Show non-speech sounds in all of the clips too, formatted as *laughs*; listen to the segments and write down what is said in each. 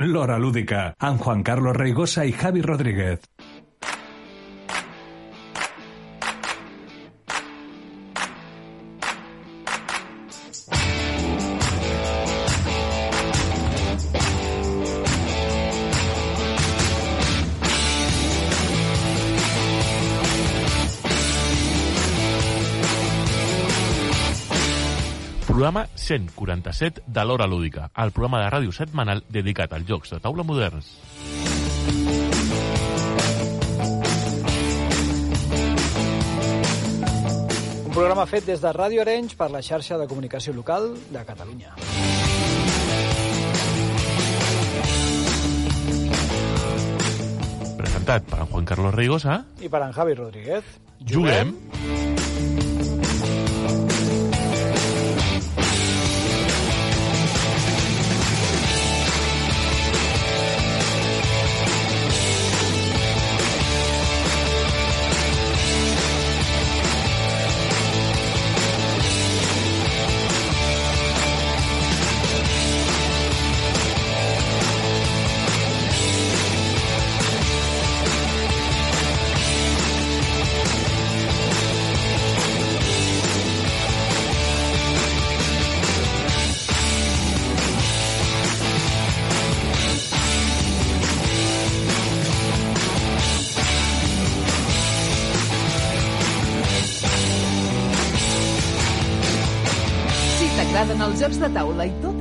L'Hora Lúdica, Juan Carlos Reigosa i Javi Rodríguez. 147 de l'Hora Lúdica, el programa de ràdio setmanal dedicat als jocs de taula moderns. Un programa fet des de Ràdio Arenys per la xarxa de comunicació local de Catalunya. Presentat per Juan Carlos Reigosa, I per en Javi Rodríguez. juguem... Si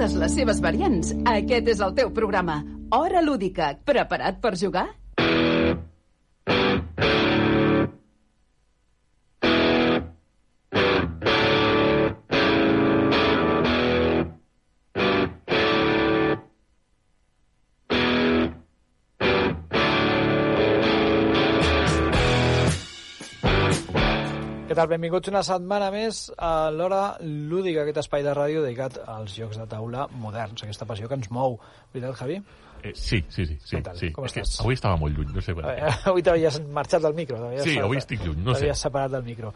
totes les seves variants, aquest és el teu programa. Hora lúdica. Preparat per jugar? Tal? Benvinguts una setmana més a l'Hora Lúdica, aquest espai de ràdio dedicat als jocs de taula moderns, aquesta passió que ens mou. Veritat, Javi? Eh, sí, sí, sí. sí, tal? sí. Com És que estàs? avui estava molt lluny, no sé per què. *laughs* Avui t'havies marxat del micro. Sí, separat- avui estic lluny, no sé. T'havies separat del micro.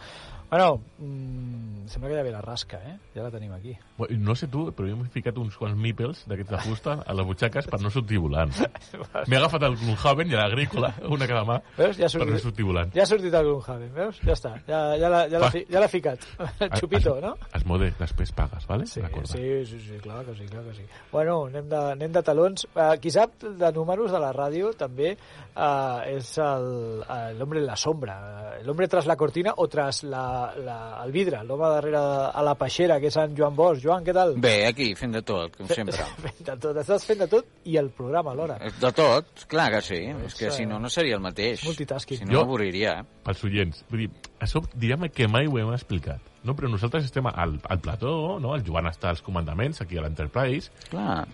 Bueno, mm, sembla que ja ve la rasca, eh? Ja la tenim aquí. Bueno, No sé tu, però jo m'he ficat uns quants mípels d'aquests de fusta a les butxaques per no sortir volant. *laughs* M'he agafat el Gloomhaven i l'agrícola, una cada mà, Veus? Ja ha per no sortit, sortir volant. ja ha sortit el Gloomhaven, veus? Ja està. Ja, ja l'ha ja fi, ja l'ha ficat. El xupito, Es- no? Esmode, després pagues, vale? Sí, Recorda. sí, sí, sí, clar que sí, clar que sí. Bueno, anem de, anem de talons. Uh, qui sap de números de la ràdio també uh, és el- eh, en la sombra, eh, l'hombre tras la cortina o tras la, la, el vidre, l'home darrere a la peixera, que és en Joan Bosch. Joan, què tal? Bé, aquí, fent de tot, com sempre. *laughs* Fent de tot, estàs fent de tot i el programa alhora. De tot, clar que sí. És que eh, si no, no seria el mateix. multitasking. Si no, Jo- m'avorriria. eh? pels oients. Vull dir, això diríem que mai ho hem explicat. No, però nosaltres estem al, al plató, no? el Joan està als comandaments, aquí a l'Enterprise,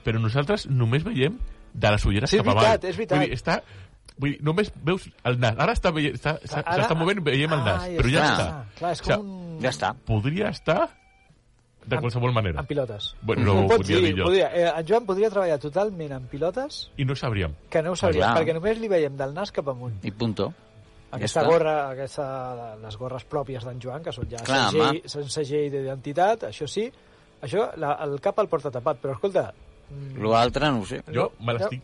però nosaltres només veiem de les ulleres Sí, és cap avall. veritat, és veritat. Vull dir, està, vull dir, només veus el nas. Ara està veient, està, s'ha- Ara- s'està movent, veiem el nas, Ah, però ja està. està. Clar, és O sigui, com un... Ja està. Podria estar de qualsevol manera. En pilotes. Bueno, no Ho ho podria dir jo. Podria. Eh, en Joan podria treballar totalment en pilotes I no sabríem. que no ho sabríem, Clar. perquè només li veiem del nas cap amunt. I punto. Aquesta està. gorra, aquesta, les gorres pròpies d'en Joan, que són ja Clar, segell, són segell d'identitat, això sí, això, la, el cap el porta tapat, però escolta... mm, L'altre no ho sé. Jo me l'estic...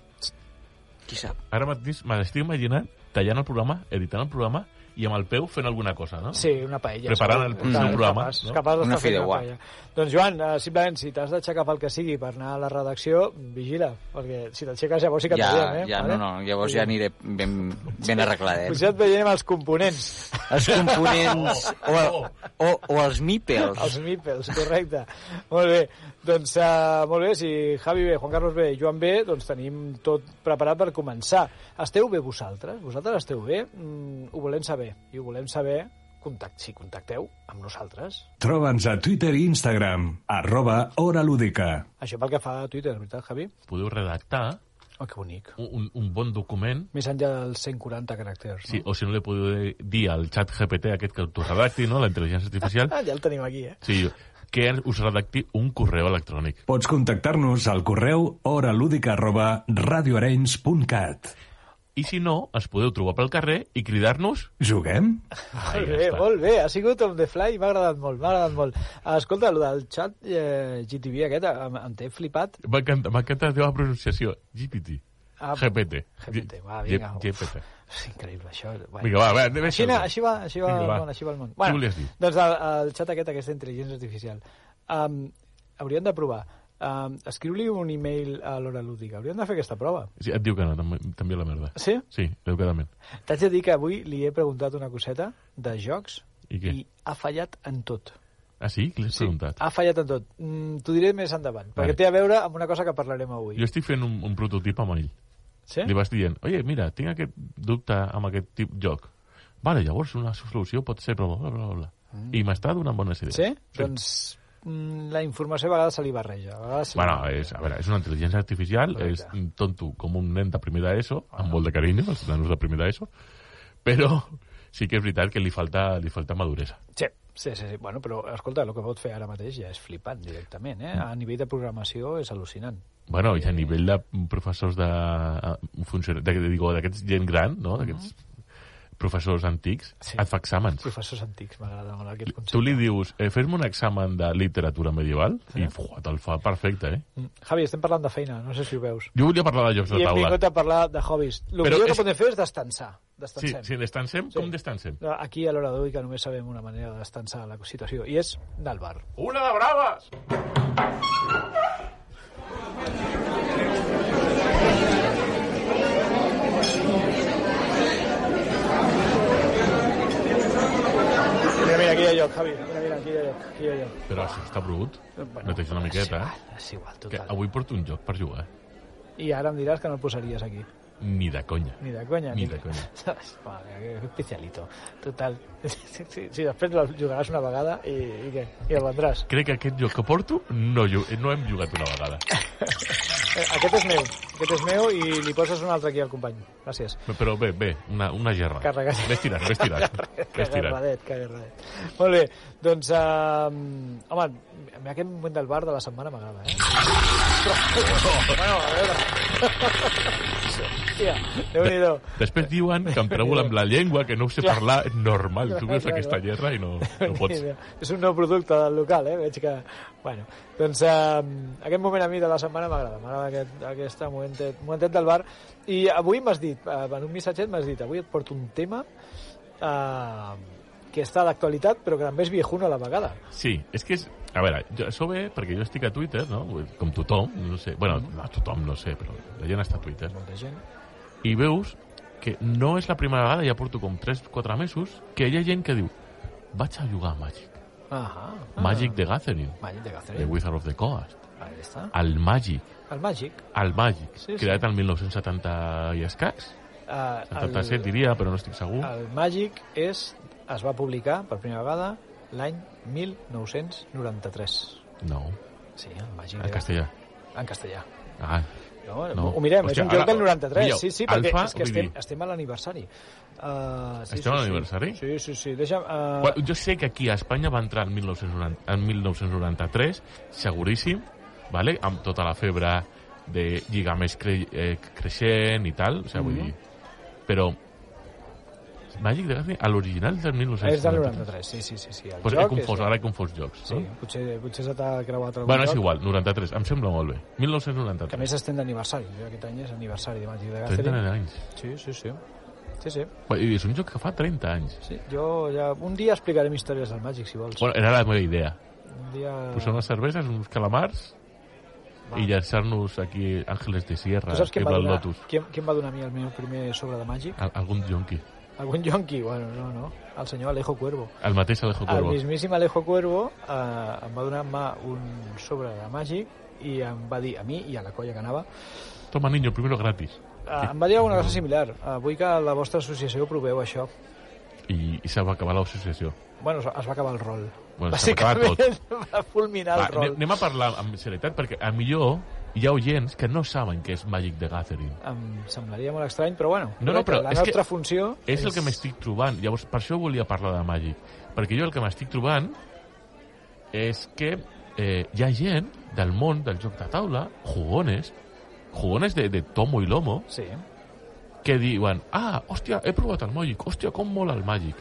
Qui sap? Ara mateix me l'estic imaginant tallant el programa, editant el programa i amb el peu fent alguna cosa, no? Sí, una paella. Preparant el Capaç- programa, Capaç, no? capaç d'estar Una fent fideuà. paella. Doncs Joan, eh, simplement, si t'has d'aixecar pel que sigui per anar a la redacció, vigila, perquè si t'aixeques llavors sí que Ja, veiem, eh? ja, no, no, llavors ja aniré ben, ben arregladet. Potser et veiem els components, Els components o, o, o els mípels. els mípels, correcte. molt bé, doncs uh, molt bé, si Javi bé, Juan Carlos bé i Joan bé, doncs tenim tot preparat per començar. Esteu bé vosaltres? Vosaltres esteu bé? Mm, ho volem saber, i ho volem saber contact, si contacteu amb nosaltres. Troba'ns a Twitter i Instagram, arroba Hora Lúdica. Això pel que fa a Twitter, veritat, Javi? Podeu redactar Oh, que bonic. un, un, un bon document Més enllà dels 140 caràcters, Sí, no? o si no li podeu dir al xat GPT aquest que autorredacti, no? la intel·ligència artificial, Ah, ja el tenim aquí, eh? sí, que us redacti un correu electrònic. Pots contactar-nos al correu horalúdica arroba radioarenys.cat. I si no, ens podeu trobar pel carrer i cridar-nos... Juguem? Molt bé, molt bé, ha sigut on the fly m'ha agradat molt, m'ha agradat molt. Escolta, el del xat eh, GTV aquest, em, em té flipat. M'ha encantat, m'ha encantat la teva pronunciació. GPT. Ah, GPT. GPT, va, vinga. GPT. És increïble, això. Bueno. Vinga, va, va, anem Així, això. na, així va, així va, Vinga, va. el món, així va el món. Què volies dir? Doncs el, el xat aquest, aquesta intel·ligència artificial. Um, hauríem de provar. Um, Escriu-li un e-mail a l'hora lúdica. Hauríem de fer aquesta prova. Sí, et diu que no, també, també la merda. Sí? Sí, educadament. T'haig de dir que avui li he preguntat una coseta de jocs I què? i ha fallat en tot. Ah, sí? Què l'has preguntat? Ha fallat en tot. Mm, T'ho diré més endavant, Vale. perquè té a veure amb una cosa que parlarem avui. Jo estic fent un, un prototip amb ell. Sí? Li vas dient, oye, mira, tinc aquest dubte amb aquest tip joc. Vale, llavors una solució pot ser bla, bla, bla, bla. Mm. I m'està donant bones idees. Sí? Doncs mm, la informació a vegades se li barreja. A vegades se Bueno, barreja. és, a veure, és una intel·ligència artificial, Correcte. és tonto com un nen de primer d'ESO, amb molt de carinyo, els nanos de primer d'ESO, però sí que és veritat que li falta, li falta maduresa. Sí, sí, sí, sí. Bueno, però escolta, el que pot fer ara mateix ja és flipant directament, eh? A nivell de programació és al·lucinant. Bueno, i a nivell de professors de... eh, funcionar- de- de- digo, d'aquests gent gran, no?, d'aquests professors antics, Sí. et fa exàmens. Professors antics, m'agrada molt aquest concepte. Tu li dius, eh, fes-me un examen de literatura medieval, i fuà, te'l fa perfecte, eh? Mm. Javi, estem parlant de feina, no sé si ho veus. Jo volia parlar de jocs I de hem taula. vingut a parlar de hobbies. El millor que és- podem fer és descansar. Sí, si descansem, Sí. com descansem? Aquí a l'hora d'avui que només sabem una manera de descansar la situació, i és del bar. Una de braves! Aquí hi ha lloc, Javi. Mira, mira, aquí hi ha lloc. Aquí hi ha lloc. Però això està brut. Bueno, Neteja una miqueta, és eh? igual, És igual, Que total. avui porto un joc per jugar. I ara em diràs que no el posaries aquí. Ni de conya. Ni de conya. Ni de conya. *laughs* Vale, que especialito. Total. *laughs* Sí, sí, sí, després el jugaràs una vegada i, i què? I el vendràs. Crec que aquest joc que porto no, no hem jugat una vegada. *laughs* Eh, aquest és meu. Aquest és meu i li poses un altre aquí al company. Gràcies. Però bé, bé, una, una gerra. Carregat. Ves tirant, ves tirant. Que Ves tirant. agarradet, que agarradet. Molt bé, doncs, uh, home, a mi aquest moment del bar de la setmana m'agrada, eh? Però, bueno, a veure... Hòstia. Després diuen que em treu amb la llengua, que no ho sé Clar. parlar. Normal, tu veus aquesta clar. gerra i no, no pots. És un nou producte del local, eh? Veig que... Bueno, doncs uh, aquest moment a mi de la setmana m'agrada. M'agrada aquest, aquest momentet, momentet del bar. I avui m'has dit, uh, en un missatget m'has dit, avui et porto un tema uh, que està d'actualitat, però que també és viejuno a la vegada. Sí, és que és... A veure, jo, això ve perquè jo estic a Twitter, no? Com tothom, no sé. Bueno, no, tothom no sé, però la gent està a Twitter. Molta gent. I veus que no és la primera vegada, ja porto com 3-4 mesos, que hi ha gent que diu vaig a jugar a Magic. Ahà. Magic the Gathering, Magic de The Gathering. Wizard of the Coast. Ahí està. El Magic, El Magic. el Magic, Sí, sí. creat el 1970 i escacs. Uh, 77 diria, però no estic segur. El Magic és, es va publicar per primera vegada l'any 1993. No, Sí, el Magic. en castellà. En castellà. Ah, No, No. Ho mirem, Hòstia, és un joc ara- del 93. mireu, sí, sí, perquè Alfa, és que estem, dir- estem a l'aniversari. Uh, sí, Estem sí, a l'aniversari? Sí, sí, sí. Deixa'm... Uh, Bueno, jo sé que aquí a Espanya va entrar en 1990, en 1993, seguríssim, vale? amb tota la febre de lligar més cre eh, creixent i tal, o sigui, vull Mhm. dir... Però Magic the Gathering, a l'original del és del 1993. 93, sí, sí, sí. sí. El Pues he joc confós, és... ara he confós jocs. Sí, No? potser, potser se t'ha creuat algun Bueno, és joc, igual, 93, em sembla molt bé. que a 1993. més estem d'aniversari. Aquest any és aniversari de Magic de 30 Gathering. anys. Sí, sí, sí. Sí, sí. I és un joc que fa 30 anys. sí. Jo ja... Un dia explicarem històries del Magic, si vols. Bueno, era la meva idea. Un dia... Posar unes cerveses, uns calamars Va. i llançar-nos aquí Ángeles de Sierra, Tu saps qui va donar, Lotus. qui, qui em va donar a mi el meu primer sobre de Magic? Al- Algun jonqui. Algun yonqui? Bueno, no, no. El senyor Alejo Cuervo. El mateix Alejo El Cuervo. mismíssim Alejo Cuervo eh, em va donar en mà un sobre de Magic i em va dir a mi i a la colla que anava Toma, niño, primero gratis. eh, em va dir alguna cosa similar eh, vull que la vostra associació proveu això I, i se va acabar l'associació. bueno, es va acabar el rol Bueno, acabar tot. *laughs* va fulminar Va, el rol anem a parlar amb serietat, perquè a millor hi ha oients que no saben què és Magic the Gathering. em semblaria molt estrany però bueno No, no, però la és nostra que funció És el que m'estic trobant. Llavors, per això volia parlar de Magic. Perquè jo el que m'estic trobant és que eh, hi ha gent del món del joc de taula, jugones, jugones de, de tomo i lomo, sí, que diuen, ah, hòstia, he provat el Magic, hòstia, com mola el Magic.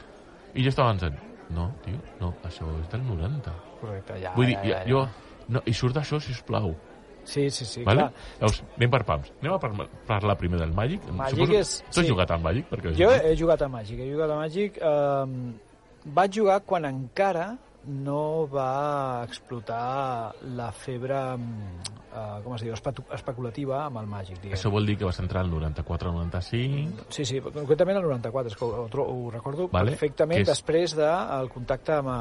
I jo estava pensant, no, tio, no, això és del 90. Correcte, ja, Vull dir, ja, ja, ja. jo... No, I surt d'això, si us plau. Sí, sí, sí, vale? clar. Llavors, anem per pams. Anem a par- parlar primer del Magic. Magic Suposo- és- Tu has sí. jugat al Magic? Perquè Jo he jugat a Magic, he jugat a Magic. Eh, vaig jugar quan encara no va explotar la febre, eh, com es diu, espe- especulativa amb el Magic, diguem. Això vol dir que vas entrar al 94-95... Sí, sí, concretament el 94, és que ho, ho, ho recordo Vale, perfectament és- després del contacte amb, a,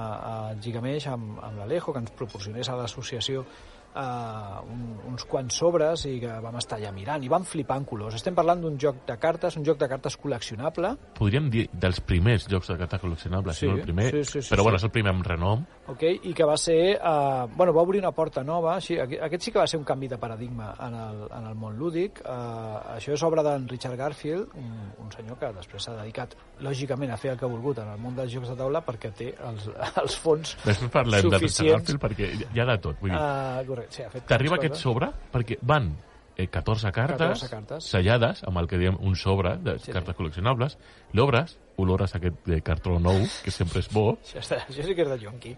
a Gigamesh, amb, amb l'Alejo, que ens proporcionés a l'associació uh, un, uns quants sobres i que vam estar allà mirant i vam flipar en colors. Estem parlant d'un joc de cartes, un joc de cartes col·leccionable, Podríem dir dels primers jocs de cartes col·leccionables, Sí, si no el primer, sí, sí, sí, però bueno, sí. és el primer amb renom. okay? i que va ser... Uh, bueno, va obrir una porta nova, així, aquest, sí que va ser un canvi de paradigma en el, en el món lúdic. Uh, això és obra d'en Richard Garfield, un, un senyor que després s'ha dedicat, lògicament, a fer el que ha volgut en el món dels jocs de taula perquè té els, *laughs* els fons Després parlem de Richard suficients. Garfield perquè hi ha de tot. Vull dir, Uh, correcte, sí, ha fet T'arriba aquest sobre perquè van eh, 14 cartes, 14 cartes. sellades, amb el que diem un sobre de Sí, sí. cartes col·leccionables, l'obres, olores aquest de cartró nou, que sempre és bo, *laughs* Això, està, això sí que és de jonqui.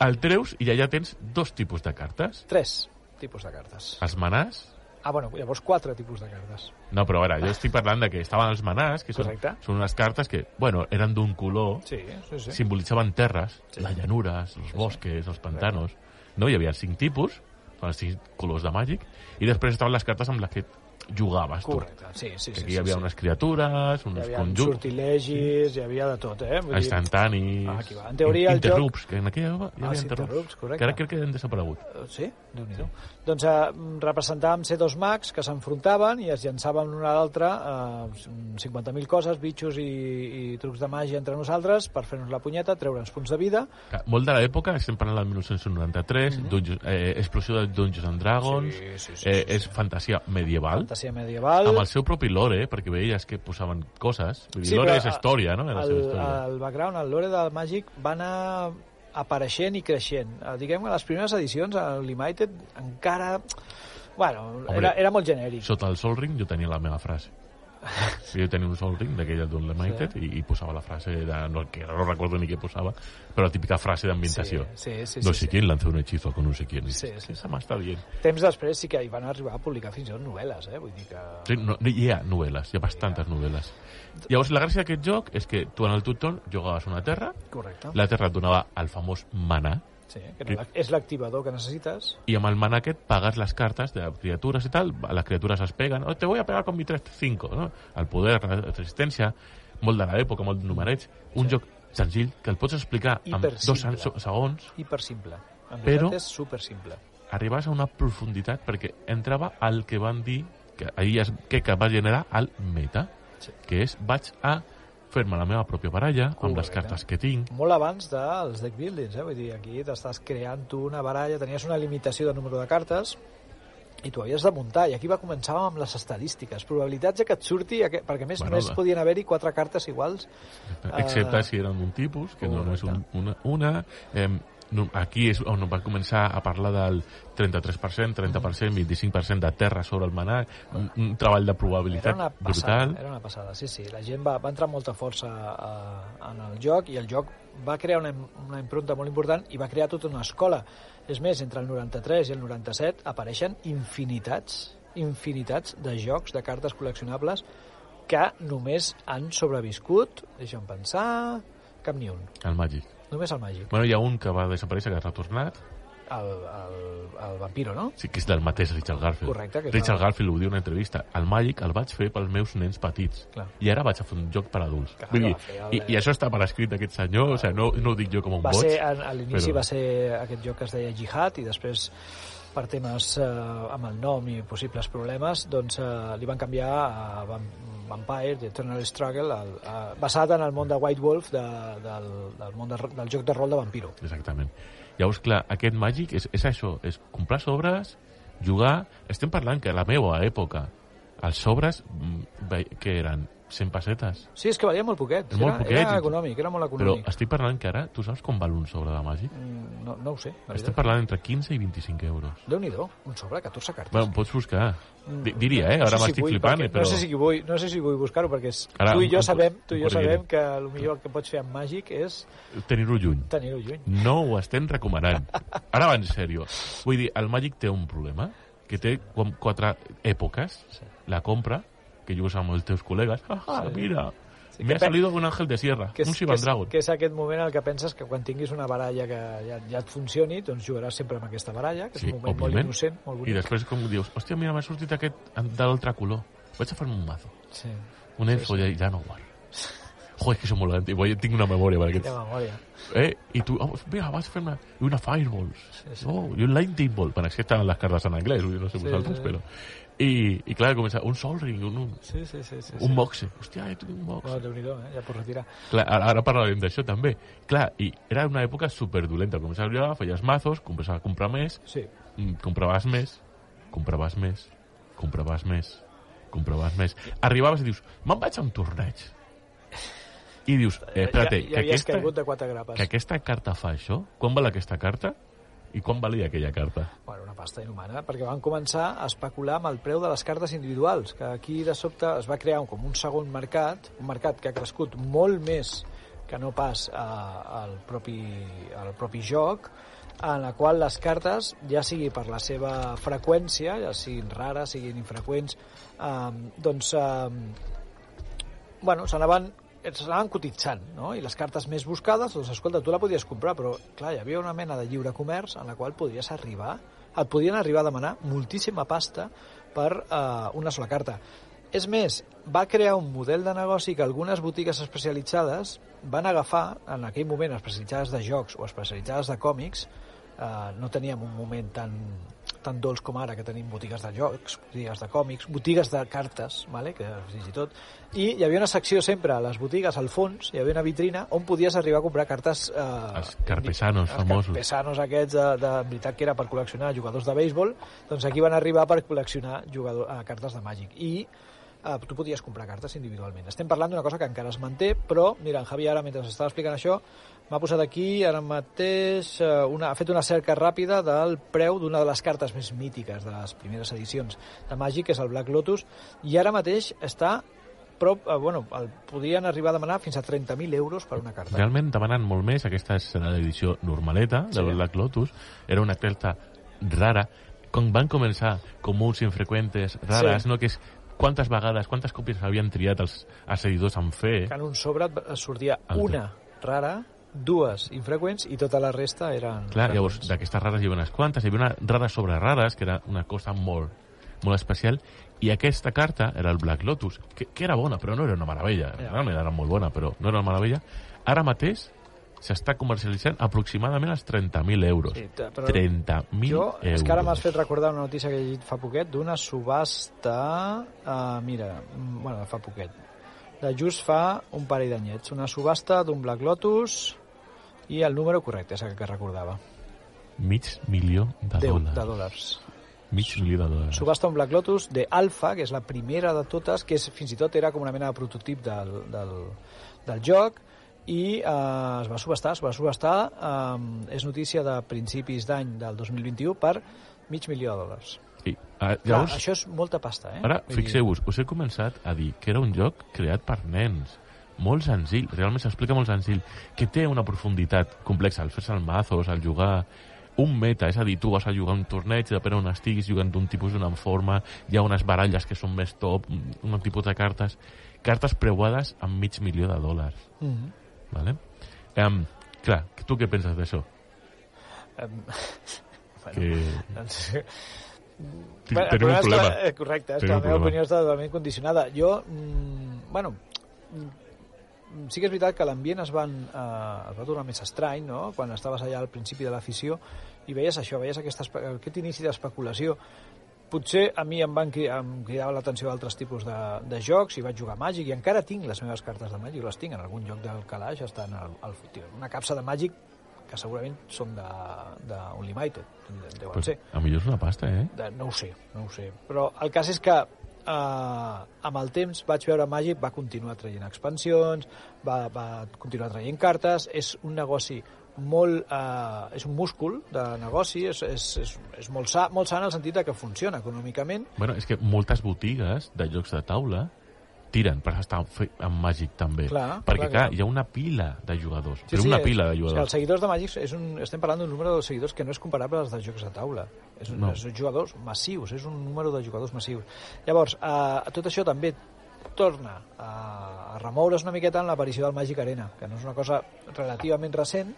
el treus i allà tens dos tipus de cartes. Tres tipus de cartes. Els manàs, Ah, bueno, llavors quatre tipus de cartes. no, però ara, jo estic parlant de que estaven els manàs, que són, Correcte. són unes cartes que, bueno, eren d'un color, Sí, sí, sí. simbolitzaven terres, Sí. les llanures, els bosques, els pantanos. No? Hi havia cinc tipus, són els colors de màgic, i després estaven les cartes amb les jugaves tu. Correcte, sí, sí, Que sí. aquí hi sí, havia sí. unes criatures, Hi uns havia conjunts, sortilegis, hi havia de tot, eh? Vull instantanis, Ah, aquí va. En teoria, el interrupts, que en aquella època hi Ah, havia sí, interrupts, interrupts, correcte. que ara crec que han desaparegut. Eh, Sí? déu nhi Doncs eh, representàvem ser dos mags que s'enfrontaven i es llançaven l'un a l'altre eh, 50.000 coses, bitxos i, i trucs de màgia entre nosaltres per fer-nos la punyeta, treure'ns punts de vida. Que Molt de l'època, estem parlant del 1993, Dungeons- eh, explosió de Dungeons and Dragons. Sí, sí, sí, eh, sí, és fantasia medieval, Fantasia medieval. amb el seu propi lore, eh, perquè veies que posaven coses. Vull dir, Sí, lore és història, no? Era el, història. el background, el lore del Magic va anar apareixent i creixent. Eh, Diguem que les primeres edicions, el Limited, encara... Bueno, Hombre, era, era molt genèric. Sota el Sol Ring jo tenia la meva frase. *laughs* Jo tenia un Sol Ring d'aquella d'un Limited Sí. i, i posava la frase, de, no, que no recordo ni què posava, però la típica frase d'ambientació. Sí, sí, sí, no sí, sé sí. quién lanzó un hechizo con no sé quién. Sí, sí, "Què sí. m'està dient? Temps després sí que hi van arribar a publicar fins i tot novel·les, eh? Vull dir que... Sí, no, no, hi ha novel·les, hi ha bastantes novel·les. Llavors, la gràcia d'aquest joc és que tu en el tutor jugaves una terra, Correcte. la terra et donava el famós mana, Sí, que era la- és l'activador que necessites. i amb el mana aquest pagues les cartes de criatures i tal, les criatures es peguen, oh, te voy a pegar con mi 3-5, no? El poder, la resistència, molt de l'època, molt de numerets, un Sí. joc senzill que el pots explicar en dos segons, Hiper simple. En Però- és super simple. arribaves a una profunditat perquè entrava al que van dir que ahir es, que, que va generar el meta, Sí. que és vaig a fer-me la meva pròpia baralla amb les Correcte. cartes que tinc, Molt abans dels deck buildings, eh? Vull dir, aquí t'estàs creant tu una baralla, tenies una limitació de número de cartes i tu havies de muntar, i aquí va començar amb les estadístiques, probabilitats de que et surti, perquè a més Bueno, només podien haver-hi quatre cartes iguals. excepte Ah. si eren d'un tipus, que només un, Correcte. una. una eh, no, aquí és on va començar a parlar del 33%, 30%, 25% de terra sobre el manar, un, un treball de Era probabilitat una passada, brutal. era una passada, sí, sí. La gent va, va entrar amb molta força a, en el joc i el joc va crear una, una impronta molt important i va crear tota una escola. És més, entre el 93 i el 97 apareixen infinitats, infinitats de jocs, de cartes col·leccionables que només han sobreviscut, deixa'm pensar, cap ni un. El Magic. Només el màgic. Bueno, hi ha un que va desaparèixer, que ha retornat, El, el, el vampiro, no? sí que és del mateix Richard Garfield. Correcte, que Richard el- Garfield ho diu en una entrevista. El Magic el vaig fer pels meus nens petits. Clar. I ara vaig a fer un joc per adults. Clar, Vull dir, el- i, I això està per escrit d'aquest senyor, o sigui, no, no ho dic jo com un va boig. ser, a, a l'inici però- va ser aquest joc que es deia Jihad i després per temes eh, amb el nom i possibles problemes doncs eh, li van canviar a Vam- Vampire, The Eternal Struggle el, a, basat en el món de White Wolf de, del, del món de, del joc de rol de Vampiro Exactament. Llavors, clar, aquest màgic és, és això, és comprar sobres, jugar... Estem parlant que a la meva època els sobres mm, que eren 100 pessetes. Sí, és que valia molt poquet. És molt era, poquet Era econòmic, era molt Però econòmic. estic parlant que ara, tu saps com val un sobre de màgic? Mm, No, no ho sé. veritat. parlant entre 15 i 25 euros. Déu-n'hi-do, un sobre, 14 cartes. Bueno, pots buscar. Di- Diria, eh? No sé Ara si m'estic vull, flipant, perquè- eh, però... No sé si vull, no sé si vull buscar-ho, perquè és, Ara, tu i jo sabem, tu i jo sabem que el millor que pots fer amb màgic és Tenir-ho lluny. tenir-ho lluny. No ho estem recomanant. Ara va en sèrio. Vull dir, el Magic té un problema, que té com quatre èpoques. La compra, que jugues amb els teus col·legues. Ah, Sí. mira, Sí, me que ha pe- salido un ángel de sierra, Que és, un que, Sivan és, que és aquest moment en que penses que quan tinguis una baralla que ja, ja et funcioni, doncs jugaràs sempre amb aquesta baralla, que és Sí, un moment molt òbviament. innocent, molt I bonic. després com dius, hòstia, mira, m'ha sortit aquest d'altre color. Vaig a fer-me un mazo. Sí, Un elfo sí, sí. ja no. Joder, és que som molt antic. Vull, tinc una memòria per aquests. memòria. Eh? I tu, oh, mira, vas a fer una, una Fireballs. Sí, sí. Oh, i un Lightning Ball. Bueno, és que estan les cartes en anglès, no sé Sí, vosaltres, sí. però... I, I clar, comença un Sol Ring, un, un, Sí, sí, sí. sí, un sí. Moxe. Hòstia, jo tinc un Moxe. Oh, Déu-n'hi-do, eh? ja pots retirar. Clar, ara, ara parlarem d'això també. Clar, i era una època superdolenta. Començaves a feies mazos, començaves a comprar més, Sí, mm, compraves més, compraves més, compraves més, compraves més. Arribaves i dius, me'n vaig a un torneig. I dius, eh, espérate, ja, ja que, aquesta, de quatre grapes. que aquesta carta fa això? Quan val aquesta carta? I quan valia aquella carta? Bueno, una pasta inhumana, perquè van començar a especular amb el preu de les cartes individuals, que aquí de sobte es va crear com un segon mercat, un mercat que ha crescut molt més que no pas eh, al, propi, al propi joc, en la qual les cartes, ja sigui per la seva freqüència, ja siguin rares, siguin infreqüents, eh, doncs, eh, bueno, s'anaven s'anaven cotitzant, no? I les cartes més buscades, doncs, escolta, tu la podies comprar, però, clar, hi havia una mena de lliure comerç en la qual podries arribar, et podien arribar a demanar moltíssima pasta per eh, una sola carta. És més, va crear un model de negoci que algunes botigues especialitzades van agafar, en aquell moment, especialitzades de jocs o especialitzades de còmics, eh, no teníem un moment tan, tan dolç com ara, que tenim botigues de jocs, botigues de còmics, botigues de cartes, vale? que fins i tot, i hi havia una secció sempre a les botigues, al fons, hi havia una vitrina on podies arribar a comprar cartes... Eh, Els carpesanos els famosos. carpesanos aquests, de, de, en veritat que era per col·leccionar jugadors de béisbol, doncs aquí van arribar per col·leccionar jugador, eh, cartes de Màgic. I eh, tu podies comprar cartes individualment. Estem parlant d'una cosa que encara es manté, però, mira, en Javi ara, mentre estava explicant això, m'ha posat aquí, ara mateix, eh, una, ha fet una cerca ràpida del preu d'una de les cartes més mítiques de les primeres edicions de Magic, que és el Black Lotus, i ara mateix està prop, eh, bueno, el podien arribar a demanar fins a 30.000 euros per una carta. Realment demanant molt més, aquesta és l'edició normaleta de Sí. Black Lotus, era una carta rara, quan van començar comuns infreqüentes, rares, Sí. no? que és quantes vegades, quantes còpies havien triat els, els seguidors en fer, que en un sobre sortia Alta. una rara, dues infreqüents i tota la resta eren... Clar, llavors, freqüents. d'aquestes rares hi havia unes quantes, hi havia una rara sobre rares, que era una cosa molt, molt especial, i aquesta carta era el Black Lotus, que, que era bona, però no era una meravella. Ja. Realment era molt bona, però no era una meravella. Ara mateix s'està comercialitzant aproximadament als 30.000 euros. Sí, t- però 30.000 jo, euros. és que ara m'has fet recordar una notícia que he llegit fa poquet d'una subhasta... Uh, mira, mm, bueno, fa poquet. De just fa un parell d'anyets. Una subhasta d'un Black Lotus i el número correcte, és el que recordava. Mig milió de 10 dòlars. de dòlars. Mig milió de dòlars. Subhasta un Black Lotus de Alpha, que és la primera de totes, que és, fins i tot era com una mena de prototip del, del, del joc, i eh, es va subhastar, es va subhastar, eh, és notícia de principis d'any del 2021 per mig milió de dòlars. Sí. Ah, Clar, llavors, això és molta pasta, eh? Ara, fixeu-vos, us he començat a dir que era un joc creat per nens. Molt senzill, realment s'explica molt senzill, que té una profunditat complexa al fer-se el mazos, al jugar un meta, és a dir, tu vas a jugar un torneig, depèn on estiguis jugant d'un tipus d'una forma, hi ha unes baralles que són més top, un, un tipus de cartes, cartes preuades amb mig milió de dòlars, Mhm. Vale? Um, clar, tu què penses d'això? Em, *laughs* bueno, Que doncs, Ti- Bueno, tenim un problema. la- eh, correcte, és que la meva problema. opinió està totalment condicionada. Jo, mm, bueno, mm, sí que és veritat que l'ambient es, van, eh, es va tornar més estrany, no?, quan estaves allà al principi de l'afició i veies això, veies aquesta, espe- aquest inici d'especulació. Potser a mi em van cri- em cridava l'atenció d'altres tipus de, de jocs i vaig jugar a Màgic i encara tinc les meves cartes de Màgic, les tinc en algun joc del calaix, estan al, al, una capsa de Màgic que segurament són de, de Unlimited, deuen pues, ser. a millor és una pasta, eh? De, no ho sé, no ho sé. Però el cas és que eh, amb el temps vaig veure Magic va continuar traient expansions, va, va continuar traient cartes, és un negoci molt, eh, és un múscul de negoci, és, és, és, és molt, sa, molt sa en el sentit de que funciona econòmicament. Bueno, és que moltes botigues de jocs de taula tiren per estar amb Magic també. Clar, Perquè, clar, clar, hi ha una pila de jugadors. però una és- pila de És que els jugadors. seguidors de Magic, és un, estem parlant d'un número de seguidors que no és comparable als de jocs de taula. És, un, No. no. és jugadors massius, és un número de jugadors massius. Llavors, eh, tot això també torna a, a remoure's una miqueta en l'aparició del Magic Arena, que no és una cosa relativament recent,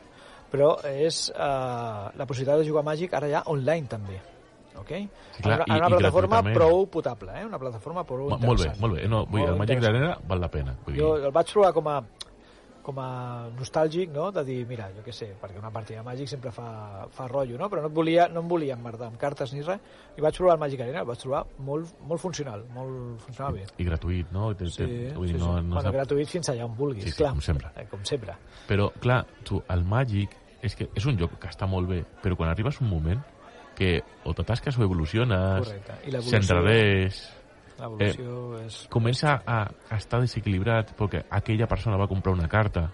però és eh, la possibilitat de jugar a Magic ara ja online també. Okay? Sí, clar, en una, i- en una i plataforma gratuïtament. prou potable, eh? una plataforma prou Mo- Molt bé, interessant. molt bé. No, vull dir, el Molt Magic interessant. d'Arena val la pena. Vull dir, Jo el vaig provar com a com a nostàlgic, no? de dir, mira, jo què sé, perquè una partida de Màgic sempre fa, fa rotllo, no? però no, et volia, no em volia emmerdar amb cartes ni res, i vaig provar el Magic Arena, el vaig trobar molt, molt funcional, molt funcional bé. I gratuït, no? Té- Sí, té- vull sí, dir, sí. no, no bueno, sap- gratuït fins allà on vulguis, Sí, sí, clar. com sempre. Eh, com sempre. Però, clar, tu, el Magic és que és un joc que està molt bé, però quan arribes un moment que o t'atasques o evoluciones, L'evolució Eh, és... comença a, a estar desequilibrat perquè aquella persona va comprar una carta.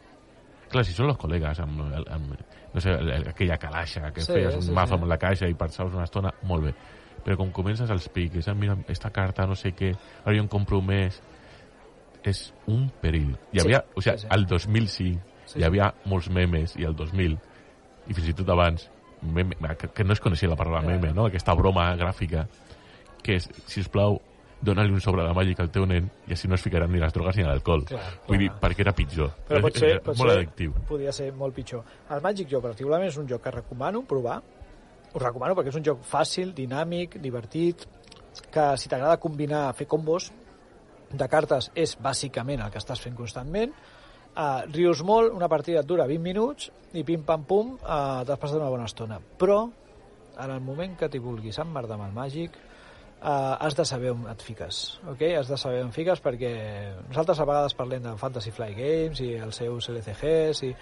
Clar, si són els col·legues amb, el- amb no sé, el- el- aquella calaix que Sí, feies un sí, mazo sí. amb la caixa i passaves una estona, molt bé. Però com comences els piques, ah, mira, esta carta, no sé què, ara jo en compro més, és un perill. Hi Sí, havia, o sigui, sí, sí. al 2005 Sí, hi sí. havia molts memes, i al 2000, i fins i tot abans, meme, que, que no es coneixia la paraula meme, no? aquesta broma gràfica, que és, si us plau, dona-li un sobre de màgic al teu nen i així no es ficaran ni les drogues ni l'alcohol. Vull dir, perquè era pitjor. Però pot ser, pot molt ser, addictiu. Podria ser molt pitjor. El Magic jo particularment és un joc que recomano provar. Us recomano perquè és un joc fàcil, dinàmic, divertit, que si t'agrada combinar, fer combos de cartes és bàsicament el que estàs fent constantment. Uh, rius molt, una partida et dura 20 minuts i pim-pam-pum uh, t'has passat una bona estona. Però, en el moment que t'hi vulguis emmerdar amb el Màgic, uh, has de saber on et fiques, ok? Has de saber on fiques perquè nosaltres a vegades parlem de Fantasy Fly Games i els seus LCGs i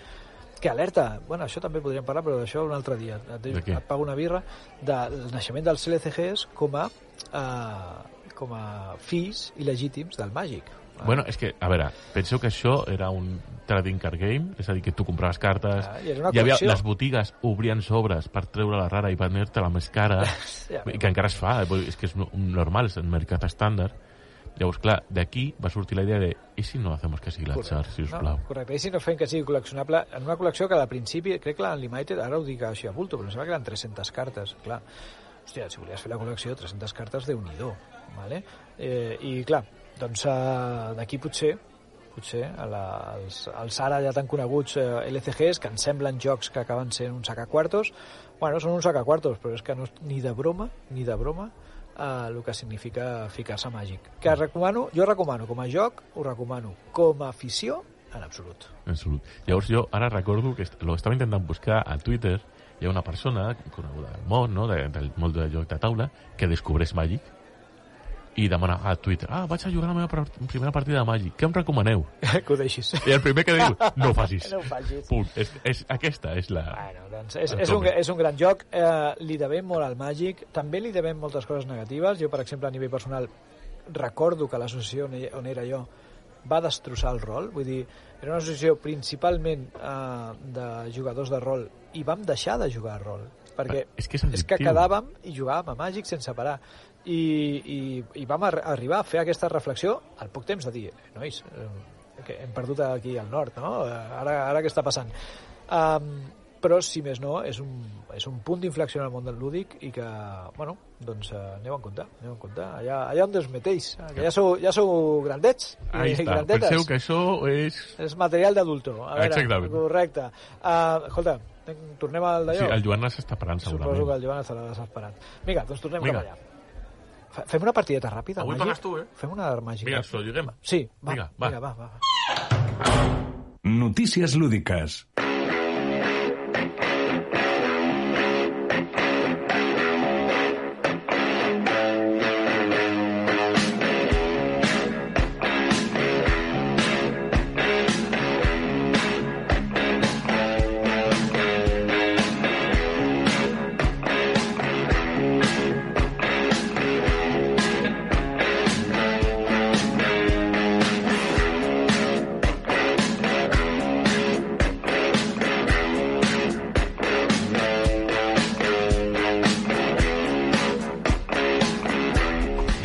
que alerta, bueno, això també podríem parlar, però d'això un altre dia. Et, De et pago una birra del naixement dels LCGs com a, uh, com a fills il·legítims del Màgic. Bueno, és que, a veure, penseu que això era un trading card game, és a dir, que tu compraves cartes, Ah, i hi havia, les botigues obrien sobres per treure la rara i venir-te la més cara, *laughs* Ja, i que encara es fa, eh, és que és no- normal, és el mercat estàndard. Llavors, clar, d'aquí va sortir la idea de i si no hacemos que sigui l'atzar, si us plau? No, correcte, i si no fem que sigui col·leccionable en una col·lecció que al principi, crec que l'Unlimited, ara ho dic així a bulto, però em sembla que eren 300 cartes, clar. Hòstia, si volies fer la col·lecció, 300 cartes, déu nhi vale? eh, I clar, doncs eh, d'aquí potser potser a la, els, els ara ja tan coneguts eh, LCGs que ens semblen jocs que acaben sent un sacacuartos bueno, són un sacacuartos però és que no és ni de broma ni de broma eh, el que significa ficar-se màgic. Que recomano, jo recomano com a joc ho recomano com a afició en absolut. En absolut. Llavors jo ara recordo que lo estava intentant buscar a Twitter hi ha una persona coneguda del món, no? de, del món del joc de taula, que descobreix Magic i demana a Twitter, ah, vaig a jugar la meva primera partida de Magic, què em recomaneu? *laughs* que ho deixis I el primer que diu, no ho facis. *laughs* no ho facis Punt. És, és, aquesta és la... Bueno, doncs és, és, un, és un gran joc, eh, li devem molt al Màgic, també li devem moltes coses negatives. Jo, per exemple, a nivell personal, recordo que l'associació on, on era jo va destrossar el rol, vull dir, era una associació principalment eh, de jugadors de rol i vam deixar de jugar a rol, perquè És que és és que quedàvem i jugàvem a Màgic sense parar. I, i, i vam ar arribar a fer aquesta reflexió al poc temps de dir, eh, nois, eh, que hem perdut aquí al nord, no? Eh, Ara, ara què està passant? Um, però, si més no, és un, és un punt d'inflexió en el món del lúdic i que, bueno, doncs uh, aneu en compte, aneu en compte. Allà, allà on us meteix, eh, que ja sou, ja sou grandets Ahí i està. grandetes. Penseu que això és... És material d'adulto. Exactament. correcte. Uh, escolta, tornem al d'allò. Sí, el Joan s'està parant Suposo que segurament. el Joan estarà desesperat. Vinga, doncs tornem Vinga. cap allà. Fem una partideta ràpida, Avui màgic? pagues tu, eh? Fem una màgica. Vinga, ens ho lliguem. Sí, va, Vinga, va. Vinga, va, va. Notícies lúdiques.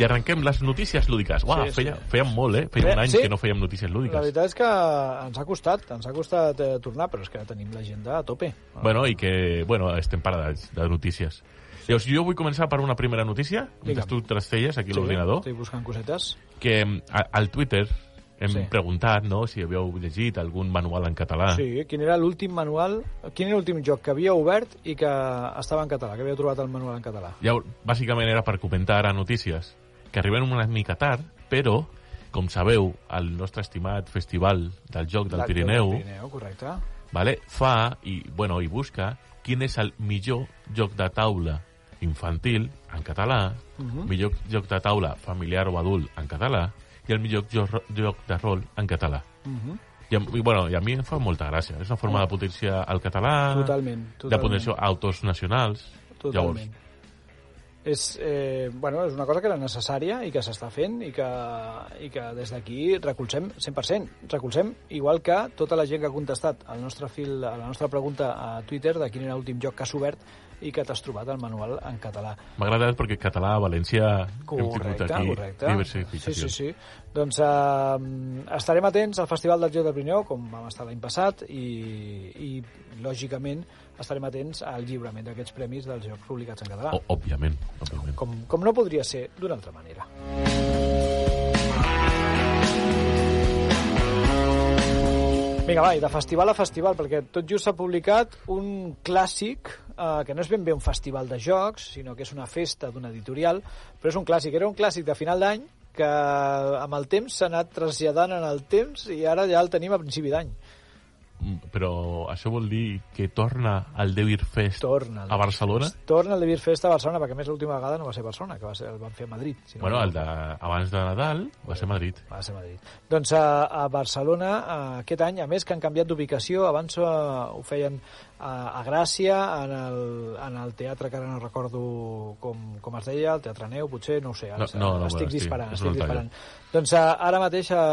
I arrenquem les notícies lúdiques. Uau, Sí, sí. feia, fèiem molt, eh? Feia Bé, un any sí. que no fèiem notícies La lúdiques. veritat és que ens ha costat, ens ha costat eh, tornar, però és que tenim l'agenda a tope. Bueno, i que, bueno, estem parats de notícies. Llavors, jo vull començar per una primera notícia, mentre tu trastelles aquí a l'ordinador, Estic buscant cosetes. que mm, a- al Twitter hem Sí. preguntat no, si havíeu llegit algun manual en català. Sí, quin era l'últim manual, quin era l'últim joc que havia obert i que estava en català, que havia trobat el manual en català. Llavors, bàsicament era per comentar a notícies que arriben una mica tard, però, com sabeu, el nostre estimat festival del joc del Del- Pirineu, Del Pirineu, correcte. vale, fa i, bueno, i busca quin és el millor joc de taula infantil en català, Mhm. millor joc de taula familiar o adult en català i el millor joc, joc de rol en català. Mhm. I, a- i, bueno, i a mi em fa molta gràcia. És una forma de potenciar el català, Totalment, de totalment. potenciar autors nacionals. Totalment. És, eh, bueno, és una cosa que era necessària i que s'està fent i que, i que des d'aquí recolzem 100%. Recolzem, igual que tota la gent que ha contestat al nostre fil, a la nostra pregunta a Twitter de quin era l'últim joc que has obert i que t'has trobat el manual en català. M'ha agradat perquè català a València hem Correcte, tingut aquí correcte. diversificació. Sí, sí, sí. Doncs eh, estarem atents al Festival del Joc del Pirineu, com vam estar l'any passat, i, i lògicament estarem atents al lliurament d'aquests premis dels jocs publicats en català. O, òbviament, òbviament. com, com no podria ser d'una altra manera. Vinga, va, i de festival a festival, perquè tot just s'ha publicat un clàssic, eh, que no és ben bé un festival de jocs, sinó que és una festa d'un editorial, però és un clàssic. Era un clàssic de final d'any que amb el temps s'ha anat traslladant en el temps i ara ja el tenim a principi d'any. Però això vol dir que torna al Devir Fest Torna. a Barcelona? Fest. Torna el de Beer Fest a Barcelona, perquè a més l'última vegada no va ser a Barcelona, que va ser, el van fer a Madrid. Si no Bueno, el de abans de Nadal va ser Madrid. Va ser Madrid. Doncs a, a Barcelona, a, aquest any, a més que han canviat d'ubicació, abans a, ho feien a, a Gràcia, en el, en el teatre que ara no recordo com, com es deia, el Teatre Neu, potser, no ho sé, ara No, no, no, estic bueno, disparant, estic altre disparant. Doncs a, ara mateix a,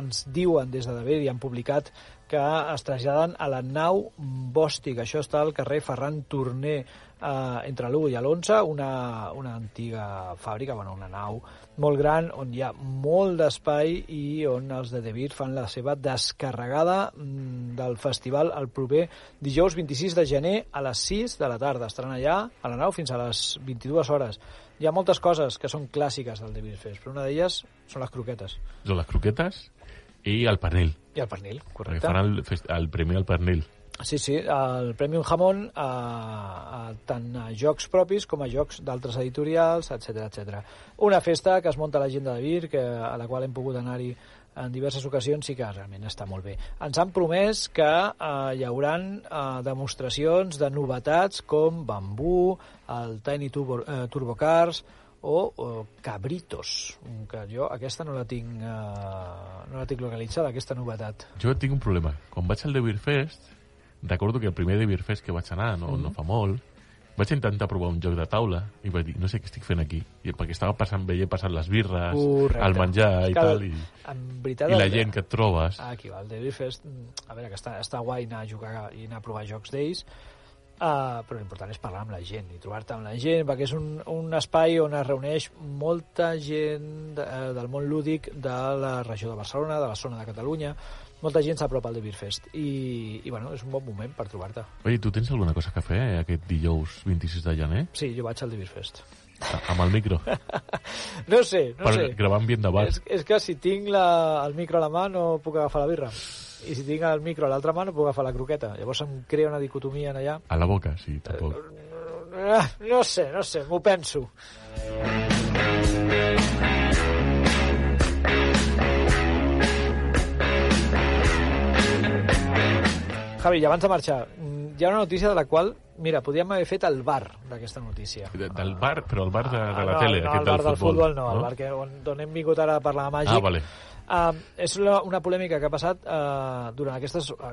ens diuen des de David i han publicat que es traslladen a la nau Bòstic. Això està al carrer Ferran Torner, eh, entre l'1 i l'11, una, una antiga fàbrica, bueno, una nau molt gran, on hi ha molt d'espai i on els de De Beer fan la seva descarregada mm, del festival el proper dijous 26 de gener a les 6 de la tarda. Estaran allà a la nau fins a les 22 hores. Hi ha moltes coses que són clàssiques del De Beer Fest, però una d'elles són les croquetes Són les croquetes i el pernil. i el pernil, Perquè correcte. fan el, el premi al pernil. Sí, sí, el Premium Jamón a, a, tant a jocs propis com a jocs d'altres editorials, etc etc. Una festa que es munta a l'agenda de Vir, que, a la qual hem pogut anar-hi en diverses ocasions i que realment està molt bé. Ens han promès que eh, hi hauran eh, demostracions de novetats com Bambú, el Tiny Turbo, eh, Turbo Cars o, o Cabritos, que jo aquesta no la tinc, eh, no la tinc localitzada, aquesta novetat. Jo tinc un problema. Quan vaig al The Beer Fest, recordo que el primer The Beer Fest que vaig anar, no, Mhm. no fa molt, vaig intentar provar un joc de taula i vaig dir, no sé què estic fent aquí. I perquè estava passant, veia passant les birres, Correcte. el menjar i que tal, i, en veritat, i la el- gent que et trobes. Aquí va, el Devil Fest, mm, a veure, que està, està guai anar a jugar i anar a provar jocs d'ells, uh, però l'important és parlar amb la gent i trobar-te amb la gent, perquè és un, un espai on es reuneix molta gent de, eh, del món lúdic de la regió de Barcelona, de la zona de Catalunya, molta gent s'apropa al Devil Fest i, i bueno, és un bon moment per trobar-te. Oi, tu tens alguna cosa que fer eh, aquest dijous 26 de gener? Sí, jo vaig al Devil Fest. A- Amb el micro? *laughs* No sé, no per sé. gravar ambient de bar. És, és que si tinc la, el micro a la mà no puc agafar la birra. I si tinc el micro a l'altra mà no puc agafar la croqueta. Llavors em crea una dicotomia en allà. A la boca, sí, tampoc. Ah, No sé, no sé, m'ho penso. Javi, abans de marxar, mm, hi ha una notícia de la qual, mira, podríem haver fet el bar d'aquesta notícia. De, del bar, però el bar de, de la Ah, no, tele, no, aquest el bar del futbol, no, el no? bar que, on, on hem vingut ara a parlar de màgic. Ah, vale. Uh, és una, una polèmica que ha passat uh, durant aquestes, uh,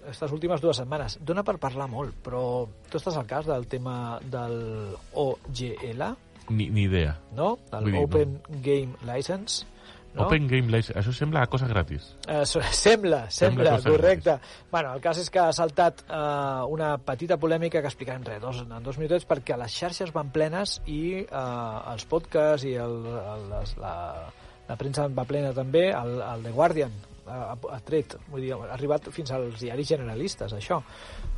aquestes últimes dues setmanes. Dóna per parlar molt, però tu estàs al cas del tema del OGL, Ni, ni idea. no? Del Vull dir, Open Game License. No? Open Game License, això sembla cosa gratis. Eh, so- *laughs* sembla, sembla, cosa correcte. Bueno, el cas és que ha saltat eh, una petita polèmica que explicarem res, dos, en dos minutets, perquè les xarxes van plenes i eh, els podcasts i el, el, les, la, la premsa va plena també, el, el The Guardian ha, ha tret, vull dir, ha arribat fins als diaris generalistes, això.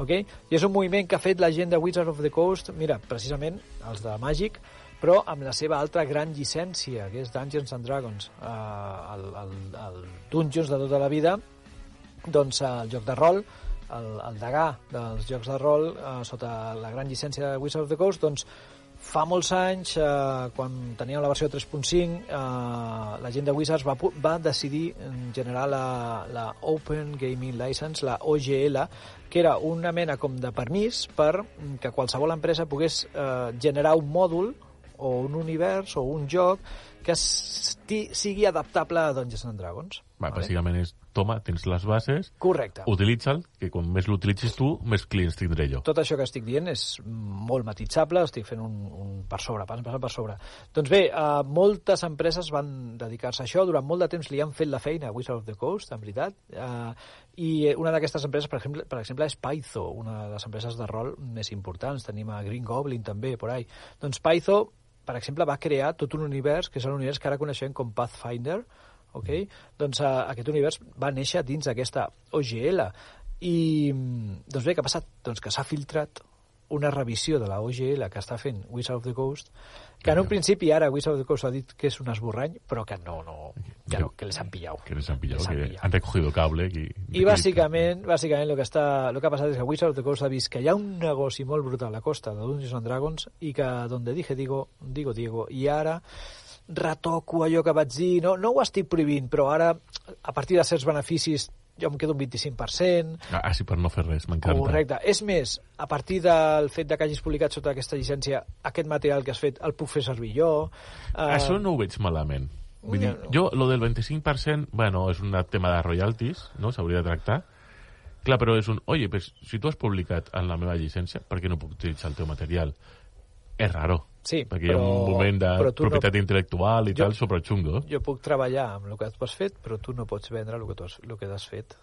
Okay? I és un moviment que ha fet la gent de Wizards of the Coast, mira, precisament els de Magic, però amb la seva altra gran llicència, que és Dungeons and Dragons, eh, el, el, el Dungeons de tota la vida, doncs el joc de rol, el, el degà dels jocs de rol, eh, sota la gran llicència de Wizards of the Coast, doncs fa molts anys, eh, quan teníem la versió 3.5, eh, la gent de Wizards va, va decidir generar la, la Open Gaming License, la OGL, que era una mena com de permís per mm, que qualsevol empresa pogués eh, generar un mòdul o un univers o un joc que sigui adaptable a Dungeons and Dragons. Va, Bàsicament és, toma, tens les bases, Correcte. utilitza'l, que com més l'utilitzis tu, més clients tindré jo. Tot això que estic dient és molt matitzable, estic fent un, un per sobre, pas, passant per sobre. Doncs bé, uh, moltes empreses van dedicar-se a això, durant molt de temps li han fet la feina a Wizard of the Coast, en veritat, uh, i una d'aquestes empreses, per exemple, per exemple, és Pytho, una de les empreses de rol més importants, tenim a Green Goblin també, por ahí. Doncs Pytho, per exemple, va crear tot un univers, que és l'univers que ara coneixem com Pathfinder, ok? Doncs uh, aquest univers va néixer dins d'aquesta OGL. I, doncs bé, què ha passat? Doncs que s'ha filtrat una revisió de la OGL que està fent Wizard of the Coast, que en un principi ara Wizard of the Coast ha dit que és un esborrany, però que no, no, que, no, que les han pillat. Que les han han que pillado. han recogido cable. Y, I bàsicament, bàsicament el que, està, el que ha passat és que Wizard of the Coast ha vist que hi ha un negoci molt brutal a la costa de Dungeons and Dragons i que donde dije digo, digo Diego, i ara retoco allò que vaig dir, no, no ho estic prohibint, però ara, a partir de certs beneficis, jo em quedo un 25%, Ah, sí, per no fer res, m'encanta. Correcte. És més, a partir del fet de que hagis publicat sota aquesta llicència aquest material que has fet el puc fer servir jo. Eh, Això no ho veig malament. Vull dir, jo, lo del 25%, bueno, és un tema de royalties, no? S'hauria de tractar. Clar, però és un... Oye, pues, si tu has publicat en la meva llicència, per què no puc utilitzar el teu material? És raro. Sí, perquè hi ha però- un moment de però tu no- propietat intel·lectual i Jo- tal, sobre xungo. Jo puc treballar amb el que tu has fet, però tu no pots vendre el que tu has, el que has fet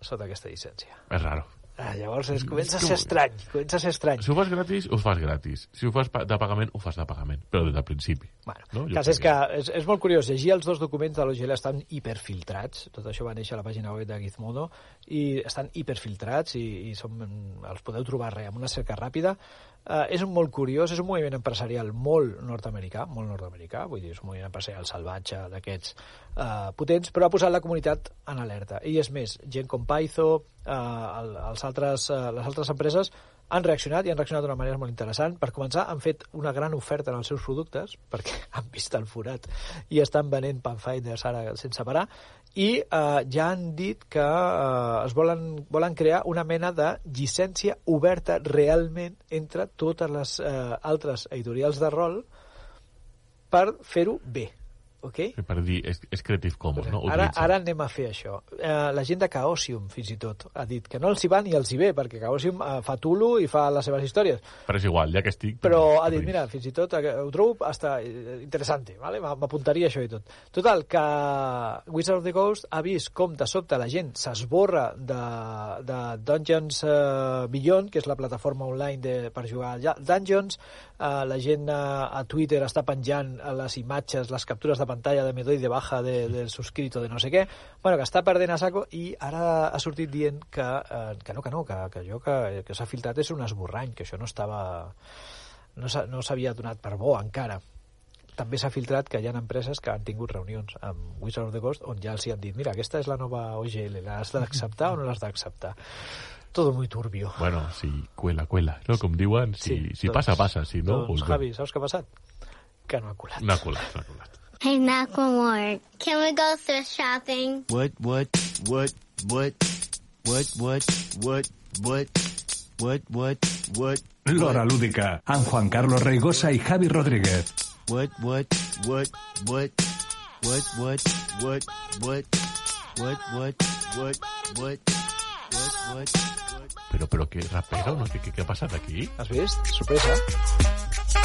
sota aquesta llicència. És raro. Ah, llavors es, comença a ser estrany, comença a ser estrany. Si ho fas gratis, ho fas gratis. Si ho fas de pagament, ho fas de pagament. Però des del principi. Bueno, no? cas és que és, és molt curiós. Llegir els dos documents de l'OGL estan hiperfiltrats. Tot això va néixer a la pàgina web de Gizmodo i estan hiperfiltrats i, i som, els podeu trobar res, amb una cerca ràpida. Uh, és un molt curiós, és un moviment empresarial molt nord-americà, molt nord-americà, vull dir, és un moviment empresarial salvatge d'aquests uh, potents, però ha posat la comunitat en alerta. I és més, gent com Python, uh, el, els altres, uh, les altres empreses han reaccionat i han reaccionat d'una manera molt interessant. Per començar, han fet una gran oferta en els seus productes, *laughs* perquè han vist el forat i estan venent Panfinders ara sense parar, i eh, ja han dit que eh, es volen, volen crear una mena de llicència oberta realment entre totes les eh, altres editorials de rol per fer-ho bé. Okay? Per dir, és, és Creative Commons, no? Ara, ara anem a fer això. Eh, la gent de Chaosium, fins i tot, ha dit que no els hi va ni els hi ve, perquè Chaosium eh, fa Tulu i fa les seves històries. Però és igual, ja que estic... Però ha doncs, dit, mira, fins i tot eh, ho trobo hasta interessante, ¿vale? M'apuntaria això i tot. Total, que Wizard of the Coast ha vist com de sobte la gent s'esborra de, de Dungeons uh, Beyond, que és la plataforma online de, per jugar a Dungeons, uh, la gent uh, a Twitter està penjant les imatges, les captures de pantalla de me doy de baja de, del suscrito de no sé què, bueno, que està perdent a saco i ara ha sortit dient que, uh, que no, que no, que, que allò que, que s'ha filtrat és un esborrany, que això no estava no s'ha- no s'havia donat per bo encara. També s'ha filtrat que hi ha empreses que han tingut reunions amb Wizard of the Coast on ja els hi han dit mira, aquesta és la nova OGL, l'has d'acceptar o no l'has d'acceptar? Todo muy turbio. Bueno, si cuela, cuela, no? Com diuen, si, si passa, passa, si no... Doncs, doncs, Javi, saps què ha passat? Que no ha colat. No ha colat, no ha colat. Hey, Macklemore, can we go thrift shopping? What, what, what, what, what, what, what, what, what, what, what, L'Hora Lúdica, Juan Carlos Reigosa i Javi Rodríguez. what, what, what, what, what, what, what, what, what, what, what, what, what, what, Però, però que rapero, no? Què, què, què ha passat aquí? Has vist? Sorpresa.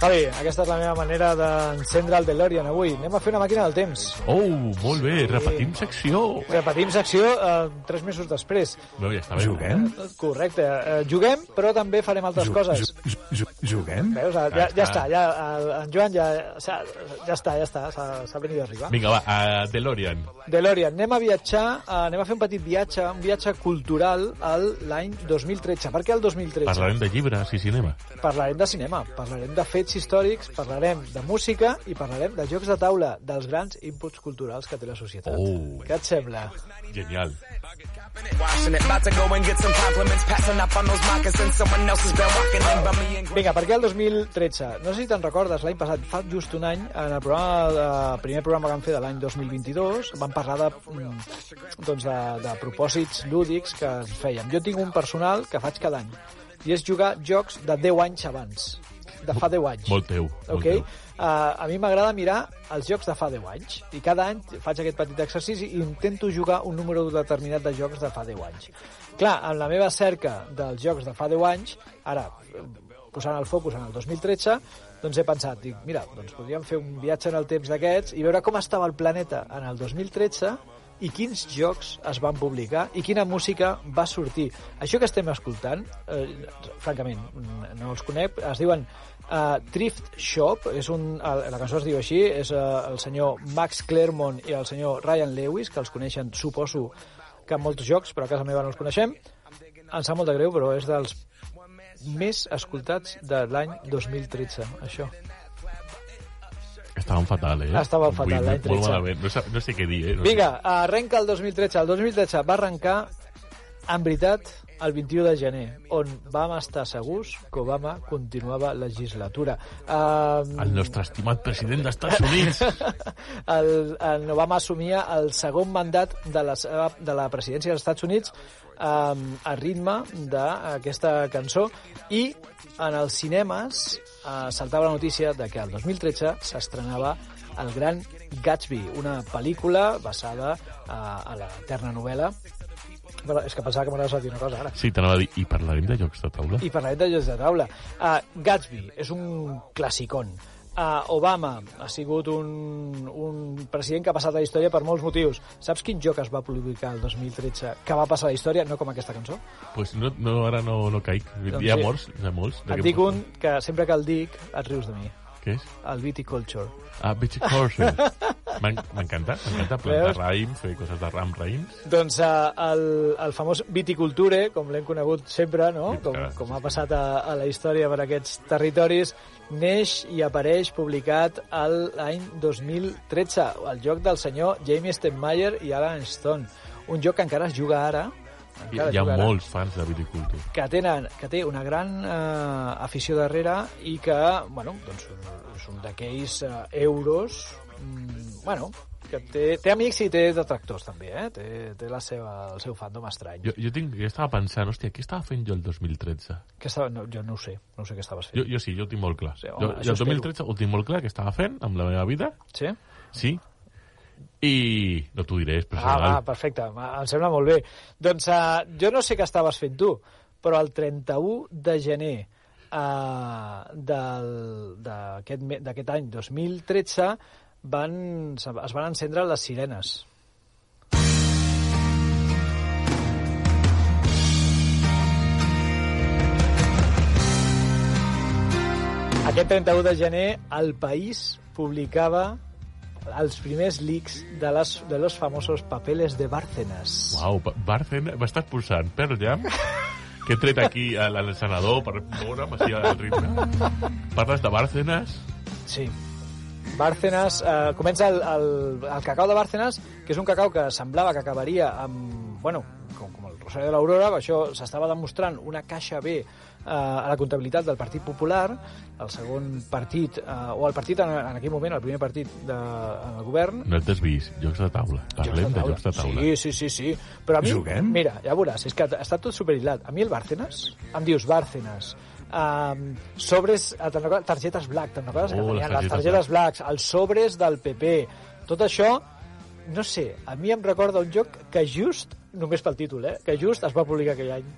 Javi, aquesta és la meva manera d'encendre el DeLorean avui. Anem a fer una màquina del temps. Oh, molt bé, repetim secció. Repetim secció eh, tres mesos després. No, ja està bé. Juguem? Correcte. Eh, juguem, però també farem altres Ju- coses. ju- ju- Juguem? Veus? Ja, Ja ja està. ja, en Joan ja, ja, ja està, ja està, s'ha venit d'arribar. Vinga, va, a DeLorean. DeLorean, anem a viatjar, eh, anem a fer un petit viatge, un viatge cultural al l'any 2013. Per què el 2013? Parlarem de llibres i cinema. Parlarem de cinema, parlarem de fets històrics, parlarem de música i parlarem de jocs de taula, dels grans inputs culturals que té la societat. Oh. Què et sembla? Genial. Vinga, per què el 2013? No sé si te'n recordes, l'any passat, fa just un any, en el programa, de, primer programa que vam fer de l'any 2022, vam parlar de, mm, doncs de, de propòsits lúdics que ens fèiem. Jo tinc un personal que faig cada any, i és jugar jocs de 10 anys abans, de fa 10 anys. Molt teu. Molt Ok? teu. Uh, a mi m'agrada mirar els jocs de fa 10 anys i cada any faig aquest petit exercici i intento jugar un número determinat de jocs de fa 10 anys. Clar, en la meva cerca dels jocs de fa 10 anys, ara posant el focus en el 2013, doncs he pensat, dic, mira, doncs podríem fer un viatge en el temps d'aquests i veure com estava el planeta en el 2013 i quins jocs es van publicar i quina música va sortir. Això que estem escoltant, eh, francament, no els conec, es diuen uh, Thrift Shop, és un, el- la cançó es diu així, és uh, el senyor Max Claremont i el senyor Ryan Lewis, que els coneixen, suposo, que en molts jocs, però a casa meva no els coneixem. Em sap molt de greu, però és dels més escoltats de l'any 2013, això. Estaven fatal, eh? Estaven fatal, l'any Molt 13. malament. No, no sé què dir, eh? No Vinga, arrenca el 2013. El 2013 va arrencar, en veritat, el 21 de gener, on vam estar segurs que Obama continuava legislatura. Um. El nostre estimat president d'Estats Units. *laughs* el, el Obama assumia el segon mandat de la, seva, de la presidència dels Estats Units um, a ritme d'aquesta cançó i en els cinemes uh, saltava la notícia de que el 2013 s'estrenava El gran Gatsby, una pel·lícula basada uh, a l'eterna novel·la però és que pensava que m'anaves a dir una cosa ara. Sí, t'anava a dir, i parlarem de jocs de taula? I parlarem de jocs de taula. Uh, Gatsby és un classicón. Uh, Obama ha sigut un, un president que ha passat a la història per molts motius. Saps quin joc es va publicar el 2013 que va passar a la història, no com aquesta cançó? Pues no, no, ara no, no caic. Doncs Hi ha sí. molts, hi ha molts. Et dic un que sempre que el dic et rius de mi. Què és? El Viticulture. Ah, Viticulture. M'en- M'encanta, m'encanta plantar Veus? raïm, fer coses de ram raïms. Doncs uh, el, el famós Viticulture, com l'hem conegut sempre, no? Sí, com, com ha passat a, a la història per aquests territoris, neix i apareix publicat l'any 2013, el joc del senyor Jamie Stenmayer i Alan Stone. Un joc que encara es juga ara, Hi, hi ha molts fans de Viticulture. que, tenen, que té una gran eh, afició darrere i que, bueno, doncs, és un d'aquells eh, euros, mm, bueno, que té, té amics i té detractors també, eh? Té, té la seva, el seu fandom estrany. Jo, jo, tinc, jo estava pensant, hòstia, què estava fent jo el 2013? Que estava, no, jo no ho sé, no ho sé què estaves fent. Jo, jo sí, jo ho tinc molt clar. Sí, jo, home, jo això el 2013 ho tinc molt clar que estava fent amb la meva vida, Sí? sí, i no t'ho diré, és Ah, personal. va, perfecte, em sembla molt bé. Doncs uh, jo no sé què estaves fent tu, però el 31 de gener uh, d'aquest any 2013 van, es van encendre les sirenes. Aquest 31 de gener el país publicava els primers leaks de, les, de los famosos papeles de Bárcenas. Uau, Bárcenas, m'estàs posant Pearl Jam, que he tret aquí senador per veure'm així al ritme. Parles de Bárcenas? Sí. Bárcenas, eh, comença el, el, el cacau de Bárcenas, que és un cacau que semblava que acabaria amb, bueno, com, com el Rosario de l'Aurora, això s'estava demostrant una caixa B eh, a la comptabilitat del Partit Popular, el segon partit, eh, o el partit en, en aquell moment, el primer partit de, en el govern, No et desvis, jocs de taula. Parlem de jocs de taula. Sí, sí, sí, sí. Però a mi, Juguem? mira, ja veuràs, és que està tot superhilat. A mi el Bárcenas, em dius Bárcenas, um, sobres, eh, targetes black, te'n recordes? Oh, que les tenien les targetes targetes blacks, els sobres del PP, tot això, no sé, a mi em recorda un joc que just, només pel títol, eh, que just es va publicar aquell any.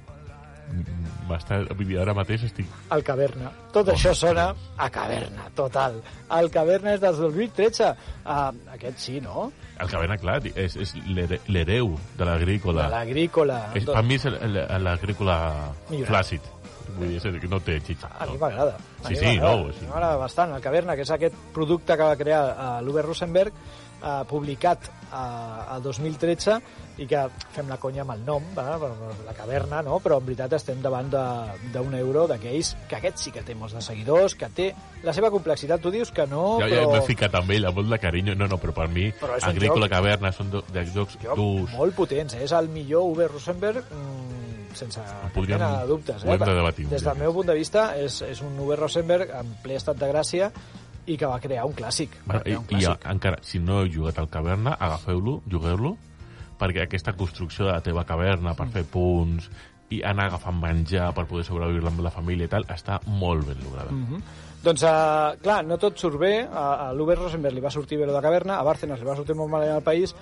M'està... Vull dir, ara mateix estic... El Caverna. Tot això sona a Caverna, total. El Caverna és del 2013. Uh, aquest sí, no? El Caverna, clar, és, és l'here- l'hereu de l'agrícola. De l'agrícola. Per mi és l'agrícola flàcid. Vull dir, és que no té xitxa. A mi m'agrada. A Sí, mi sí, m'agrada. no, sí. M'agrada bastant. El Caverna, que és aquest producte que va crear uh, l'Uber Rosenberg, uh, publicat uh, el 2013 i que fem la conya amb el nom, va? La caverna, no? però en veritat estem davant de- d'un euro d'aquells que aquest sí que té molts de seguidors, que té la seva complexitat. Tu dius que no, Ja, ja però... m'he ficat amb ell, amb molt de carinyo. No, no, però per mi, Però Agrícola joc- Caverna són do, de jocs joc durs. molt potents, eh? és el millor Uber Rosenberg mm, sense podríem- mena de dubtes. Eh? de debatir Des del meu punt de vista és, és un Uber Rosenberg en ple estat de gràcia i que va crear un clàssic. Bueno, va crear un i, i clàssic. encara, si no heu jugat al Caverna, agafeu-lo, jugueu-lo, perquè aquesta construcció de la teva caverna per fer punts i anar agafant menjar per poder sobreviure amb la família i tal, està molt ben lograda. Mhm. Doncs, uh, clar, no tot surt bé. A, a l'Uber Rosenberg li va sortir bé lo de caverna, a Bárcenas li va sortir molt malament al país,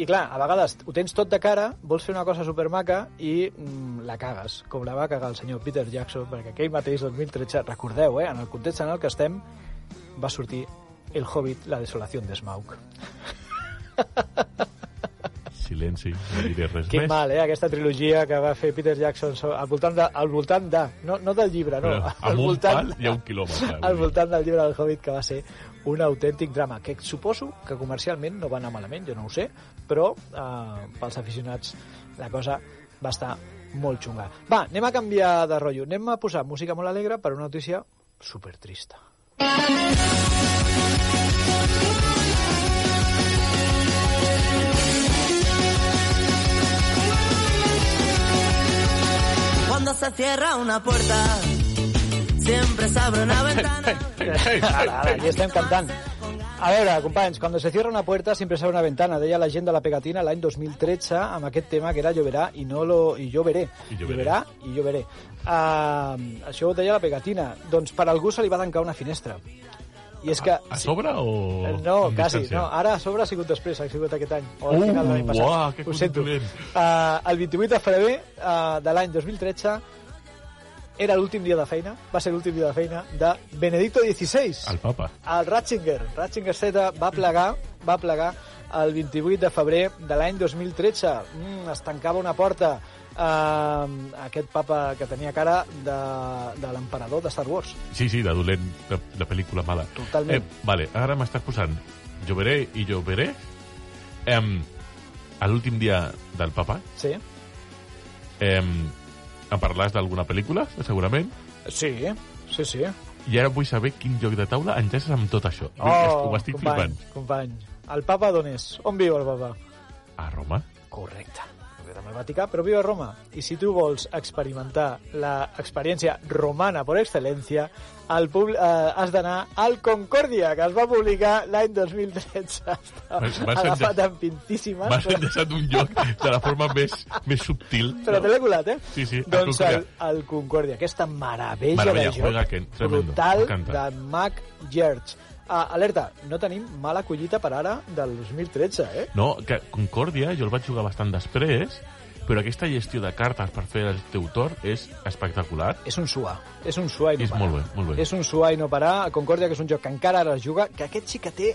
i clar, a vegades ho tens tot de cara, vols fer una cosa supermaca i mm, la cagues, com la va cagar el senyor Peter Jackson, perquè aquell mateix 2013, recordeu, eh, en el context en el que estem, va sortir El Hobbit, la desolació de Smaug. Silenci, no diré res Quin més. mal, eh, aquesta trilogia que va fer Peter Jackson so- al voltant de, al voltant de no, no del llibre, no, Però al voltant, pal hi ha un quilòmetre. al voltant del llibre del Hobbit que va ser un autèntic drama que suposo que comercialment no va anar malament, jo no ho sé, però eh, pels aficionats la cosa va estar molt xunga. Va, anem a canviar de rotllo, anem a posar música molt alegre per una notícia super trista. Cuando se cierra una puerta, siempre se abre una *laughs* ventana. Ara, ara, ja estem cantant. A veure, companys, quan se cierra una puerta siempre se abre una ventana, deia la gent de la pegatina l'any 2013 amb aquest tema que era lloverà i no lo, i jo veré. I jo veré. Lloverà i jo veré. Uh, això ho deia la pegatina. Doncs per algú se li va tancar una finestra. I és que... A sobre o... Eh, No, quasi, no. Ara a sobre ha sigut després, ha sigut aquest any. O al Uh, final de l'any passat. uah, que Ho sento. Uh, el 28 de febrer uh, de l'any 2013 era l'últim dia de feina, va ser l'últim dia de feina de Benedicto XVI. El papa. El Ratzinger, Ratzinger Z va plegar, va plegar el 28 de febrer de l'any 2013. Mm, es tancava una porta. Uh, aquest papa que tenia cara de, de l'emperador de Star Wars. Sí, sí, de dolent, de, de pel·lícula mala. Totalment. Eh, vale, ara m'estàs posant jo veré i jo veré em, a l'últim dia del papa Sí. em, em parlaràs d'alguna pel·lícula, segurament, Sí, sí, sí. i ara vull saber quin joc de taula enllaces amb tot això. Oh, Ho estic company, flipant. company. El papa d'on és? On viu el papa? A Roma? Correcte. Al Vaticà, però viu a Roma. I si tu vols experimentar l'experiència romana per excel·lència, el pub, eh, has d'anar al Concòrdia, que es va publicar l'any 2013. *laughs* Està M'has- agafat amb pintíssimes. M'has enllaçat un joc de la forma més, més subtil. Però te l'he colat, eh? Sí, sí, Doncs el, el Concòrdia, aquesta meravella, Meravella, de joc tremendo, brutal de Mac Gertz. Ah, alerta, no tenim mala collita per ara del 2013, eh? No, que Concòrdia jo el vaig jugar bastant després, però aquesta gestió de cartes per fer el teu torn és espectacular. És un suar, és un suar i no És parar. molt bé, molt bé. És un suar i no parar. A Concòrdia, que és un joc que encara ara es juga, que aquest sí que té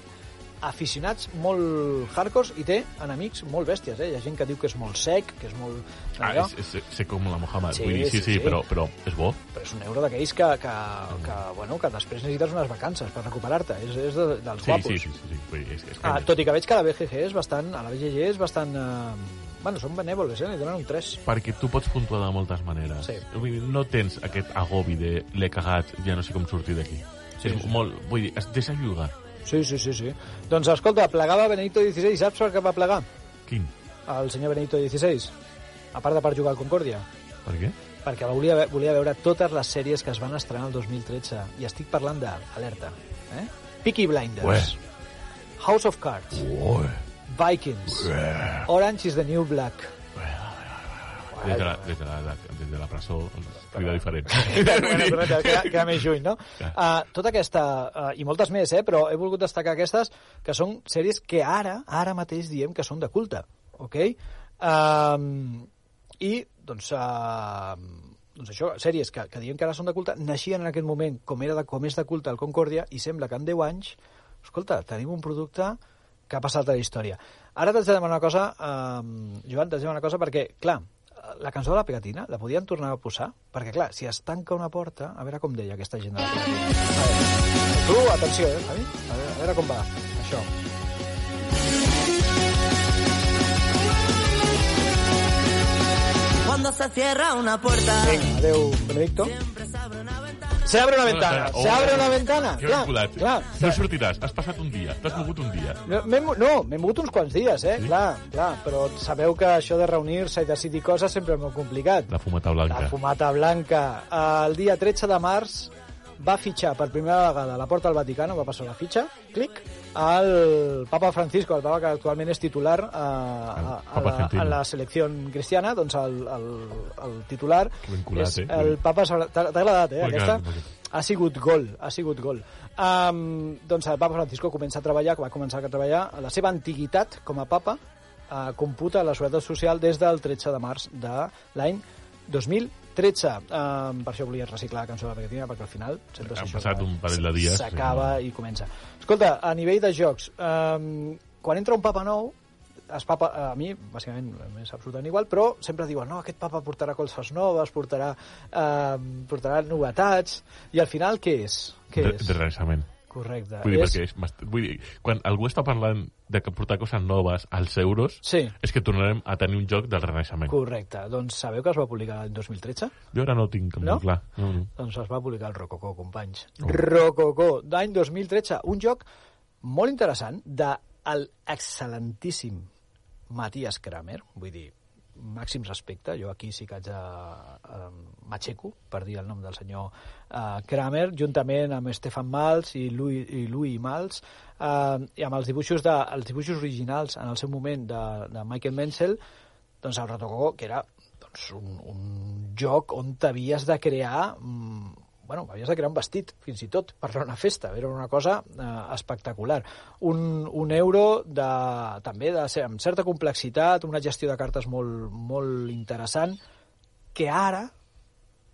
aficionats molt hardcores i té enemics molt bèsties, eh? Hi ha gent que diu que és molt sec, que és molt... Ah, allò, és, és, sé com la Mohamed. Sí, Vull dir, sí, sí, sí, sí. Però, però és bo. però és un euro d'aquells que, que, que, bueno, que després necessites unes vacances per recuperar-te. És, és de, dels Sí, guapos. sí, sí, sí, sí. Vull dir, és, és Ah, tot i que veig que la BGG és bastant, a la BGG és bastant... Eh, bueno, són benèvoles, eh? Li donen un 3. Perquè tu pots puntuar de moltes maneres. Sí. Vull dir, no tens aquest agobi de l'he cagat, ja no sé com sortir d'aquí. Sí, és sí. molt... Vull dir, es deixa jugar. Sí, sí, sí, sí. Doncs escolta, plegava Benedicto XVI, saps per què va plegar? Quin? El senyor Benedicto XVI. A part de per jugar al Concòrdia. Per què? perquè volia, volia veure totes les sèries que es van estrenar el 2013 i estic parlant de, alerta, eh? Peaky Blinders, Ué. House of Cards, Ué. Vikings, Orange is the New Black. Des de la, des de la, des de la presó, cuida diferent. Bueno, correcte, queda, queda més lluny, no? Uh, tota aquesta, uh, i moltes més, eh? però he volgut destacar aquestes, que són sèries que ara, ara mateix diem que són de culte, ok? Um, I, doncs, uh, doncs això, sèries que, que diem que ara són de culte, naixien en aquest moment com, era de, com és de culte el Concòrdia i sembla que en 10 anys, escolta, tenim un producte que ha passat a la història. Ara t'haig de demanar una cosa, eh, Joan, t'haig de demanar una cosa perquè, clar, la cançó de la pegatina la podien tornar a posar? Perquè, clar, si es tanca una porta, a veure com deia aquesta gent de la pegatina. Tu, atenció, eh, Javi? A veure, a veure com va, això. Cuando se cierra una puerta, Vinga, adeu, Benedicto. Se abre una ventana, No, se abre oh, una ventana. Que Clar, vinculat. clar. No sortiràs, has passat un dia, t'has mogut un dia. No, m'he no, m'he mogut uns quants dies, eh? Sí? Clar, clar, però sabeu que això de reunir-se i decidir coses sempre és molt complicat. La fumata blanca. La fumata blanca. El dia 13 de març va fitxar per primera vegada a la porta del Vaticano, va passar la fitxa, clic, el papa Francisco, el papa que actualment és titular eh, a, a, Papa la, a la selecció cristiana, doncs el, el, el titular vinculat, és eh? el papa... T'ha agradat, eh, aquesta? Ha sigut gol, ha sigut gol. Um, doncs el papa Francisco comença a treballar, va començar a treballar, la seva antiguitat com a papa uh, computa la Seguretat Social des del 13 de març de l'any 2013. Um, per això volia reciclar la cançó de la pegatina, perquè al final sempre és això passat un parell de dies, S'acaba sí. i comença. Escolta, a nivell de jocs, um, quan entra un papa nou, es papa, a mi, bàsicament, m'és absolutament igual, però sempre diuen, no, aquest papa portarà colzes noves, portarà, eh, portarà novetats, i al final què és? Què és? de renaixement. Correcte. Vull dir, és... perquè és, vull dir, quan algú està parlant de que portar coses noves als euros, Sí, és que tornarem a tenir un joc del renaixement. correcte. Doncs sabeu que es va publicar l'any 2013? Jo ara no ho tinc No? clar. No, no. Doncs es va publicar el Rococó, companys. Oh. Rococó, d'any 2013. Un joc molt interessant de el excel·lentíssim Matías Kramer, vull dir, màxim respecte, jo aquí sí que haig de uh, m'aixeco per dir el nom del senyor uh, Kramer, juntament amb Stefan Mals i Louis, i Louis Mals, uh, i amb els dibuixos, de, els dibuixos originals en el seu moment de, de Michael Menzel, doncs el Rococó, que era doncs, un, un joc on t'havies de crear mm, bueno, havies de crear un vestit, fins i tot, per anar a una festa. Era una cosa eh, espectacular. Un, un euro de, també de amb certa complexitat, una gestió de cartes molt, molt interessant, que ara,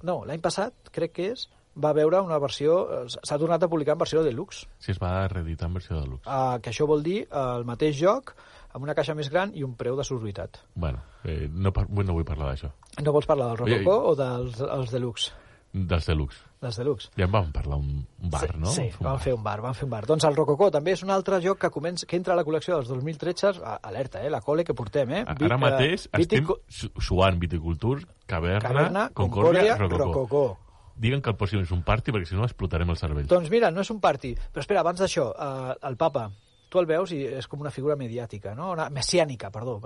no, l'any passat, crec que és, va veure una versió, eh, s'ha tornat a publicar en versió deluxe, Si es va reeditar en versió de luxe. eh, que això vol dir eh, el mateix joc, amb una caixa més gran i un preu de sorbitat. Bueno, eh, no, par- no vull parlar d'això. No vols parlar del Rococó o dels els deluxe? Dels deluxe. Dels deluxe. Ja en vam parlar un, bar, sí, no? Sí, vam fer un bar, vam fer un bar. Doncs el Rococó també és un altre joc que, comença, que entra a la col·lecció dels 2013, a- alerta, eh, la cole que portem, eh? A- Vi- Ara mateix eh, estem vitico- su- suant viticultur, caverna, Caverna, Concòrdia, Concòrdia, Rococó. Rococó. Diguen que el posin és un party perquè si no explotarem el cervell. Doncs mira, no és un party. Però espera, abans d'això, eh, el papa, tu el veus i és com una figura mediàtica, no? Una, messiànica, perdó.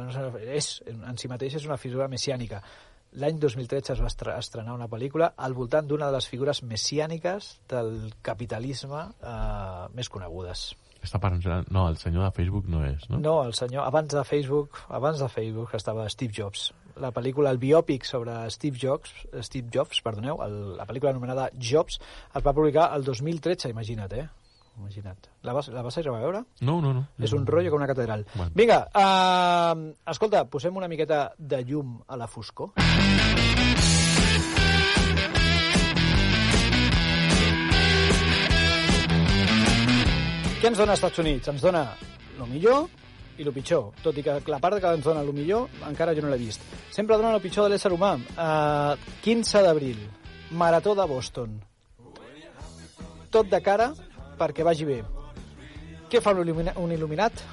És, en si mateix és una figura messiànica. L'any 2013 es va estre- estrenar una pel·lícula al voltant d'una de les figures messiàniques del capitalisme eh, més conegudes. Està pensant... No, el senyor de Facebook no és, no? No, el senyor, abans de Facebook, abans de Facebook estava Steve Jobs. La pel·lícula, el biòpic sobre Steve Jobs, Steve Jobs, perdoneu, el, la pel·lícula anomenada Jobs, es va publicar el 2013, imagina't, eh? Imagina't. La vas, la vas a veure? No, no, no. És un rotllo com una catedral. Bueno. Vinga, uh, escolta, posem una miqueta de llum a la foscor. Què ens dona Estats Units? Ens dona el millor i el pitjor, tot i que la part que ens dona el millor encara jo no l'he vist. Sempre dona el pitjor de l'ésser humà. Uh, 15 d'abril, Marató de Boston. Tot de cara perquè vagi bé. Què fa un, il·lumina un il·luminat?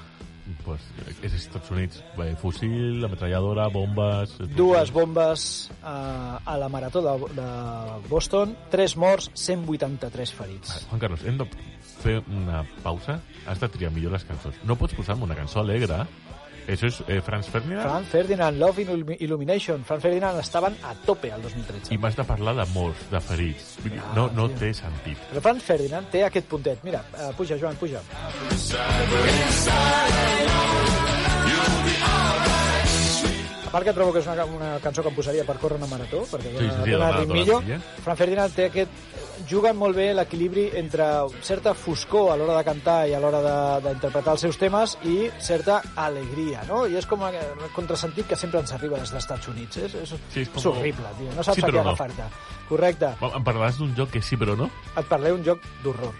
Pues, és Estats Units. Bé, fusil, ametralladora, bombes... Dues bombes uh, a la Marató de, de Boston, 3 morts, 183 ferits. Juan Carlos, hem de fer una pausa. Has de triar millor les cançons. No pots posar-me una cançó alegre. Això és eh, Franz Ferdinand Franz Ferdinand, Love in Illumination. Franz Ferdinand estaven a tope al 2013. i m'has de parlar de morts, de ferits. Dir, no, no té sentit. Però Franz Ferdinand té aquest puntet. Mira, uh, puja, Joan, puja. A part que trobo que és una, una cançó que em posaria per córrer una marató, perquè Sí, dona, dona eh? Franz Ferdinand té aquest... juguen molt bé l'equilibri entre certa foscor a l'hora de cantar i a l'hora de- d'interpretar els seus temes i certa alegria, no? I és com el contrasentit que sempre ens arriba des dels Estats Units. És, és, Sí, és com- és horrible, tio. No saps Sí, a què no. agafar-te. Correcte. Em parlaràs d'un joc que sí però no? Et parlaré un joc d'horror.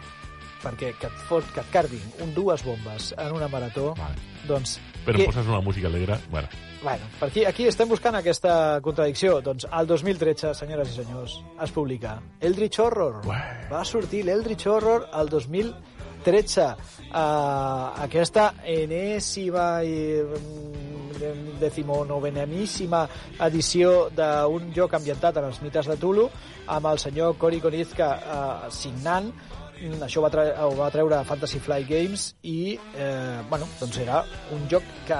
Perquè que et, fot, que et carguin un, dues bombes en una marató, Vale. doncs... Però que- poses una música alegre. Bueno, Bueno, per aquí, aquí estem buscant aquesta contradicció. Doncs al 2013, senyores i senyors, es publica Eldritch Horror. Ué. Va sortir l'Eldritch Horror al 2013. Uh, aquesta enèsima i mm, decimonovenaníssima edició d'un joc ambientat en els mites de Tulu amb el senyor Cory Konizka uh, signant Mm, això ho va, tre ho va treure Fantasy Flight Games i eh, bueno, doncs era un joc que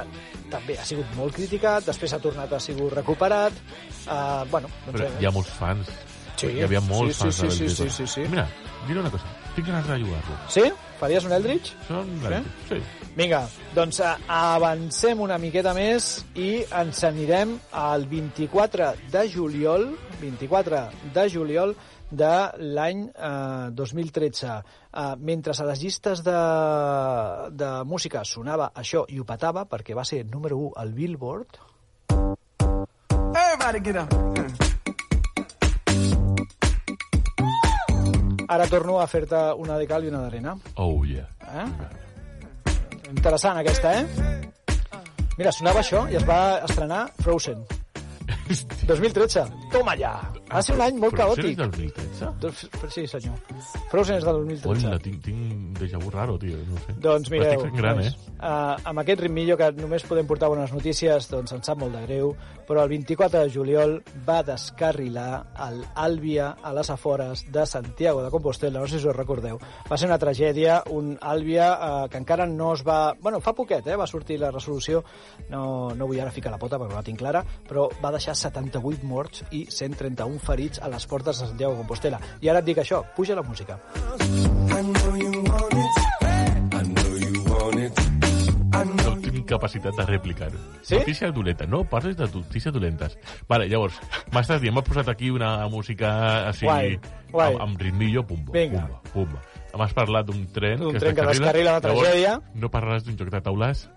també ha sigut molt criticat, després ha tornat a sigut recuperat. Eh, bueno, doncs, però hi ha molts fans. Sí. Hi havia molts Sí, sí, fans sí, sí, sí, sí, sí. Mira, diré una cosa. Tinc ganes de jugar-lo. Sí? Faries un Eldritch? Són... Sí? Sí. Vinga, doncs eh, avancem una miqueta més i ens anirem al 24 de juliol, 24 de juliol de l'any eh, 2013. Eh, mentre a les llistes de, de música sonava això i ho petava, perquè va ser número 1 al Billboard, Everybody get up. ara torno a fer-te una de cal i una d'arena. Oh, yeah. Eh? Interessant aquesta, eh? Mira, sonava això i es va estrenar Frozen. 2013. Toma ja. Va ser un any molt caòtic. és del 2013? Doncs, sí, senyor. Frozen és del 2013. Hola, tinc, tinc déjà vu raro, tio. No sé. Doncs mireu, gran, nois, eh? uh, amb aquest ritmillo que només podem portar bones notícies, doncs ens sap molt de greu, però el 24 de juliol va descarrilar el Àlvia a les afores de Santiago de Compostela, no sé si us recordeu. Va ser una tragèdia, un Àlvia uh, que encara no es va... Bueno, fa poquet, eh, va sortir la resolució, no, no vull ara ficar la pota perquè no la tinc clara, però va deixar 78 morts i 131 ferits a les portes de Santiago de Compostela. I ara et dic això, puja la música. No tinc capacitat de replicar-ho. Sí? Notícia dolenta. No parles de notícies dolentes. Vale, llavors, m'estàs dient, m'has posat aquí una música així... Guai, guai. Amb, amb ritmillo, pumba, Vinga. pumba, pumba. M'has parlat d'un tren que es tren que descarrila una Llavors, tragèdia. No parlaràs d'un joc de taules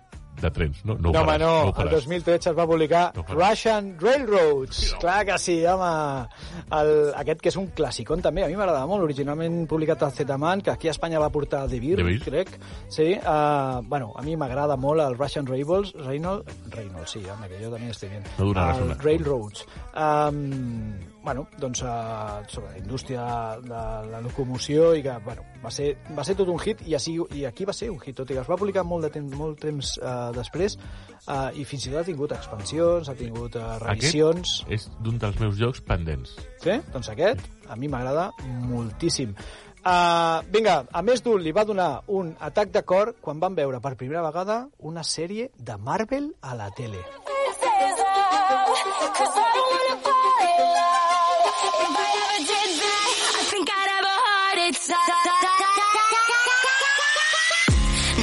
de trens, no? No, No, ho home, no. ho el faràs. 2013 es va publicar No. Russian Railroads. Clar que sí, home. El, aquest que és un clàssicon també, a mi m'agrada molt. Originalment publicat al Zetaman, que aquí a Espanya va portar De Beer, De Beer. crec. Sí, uh, bueno, a mi m'agrada molt el Russian Railroads. Reynolds, Reynolds, sí, home, que jo també estic bien. No el una. Railroads. Um, bueno, doncs uh, sobre la indústria de la locomoció i que, bueno, va ser, va ser tot un hit i, així, i aquí va ser un hit, tot i que es va publicar molt de temps, molt temps uh, després uh, i fins i tot ha tingut expansions, ha tingut uh, revisions. Aquest és d'un dels meus jocs pendents. Sí? Doncs aquest a mi m'agrada moltíssim. Uh, vinga, a més d'un li va donar un atac de cor quan van veure per primera vegada una sèrie de Marvel a la tele.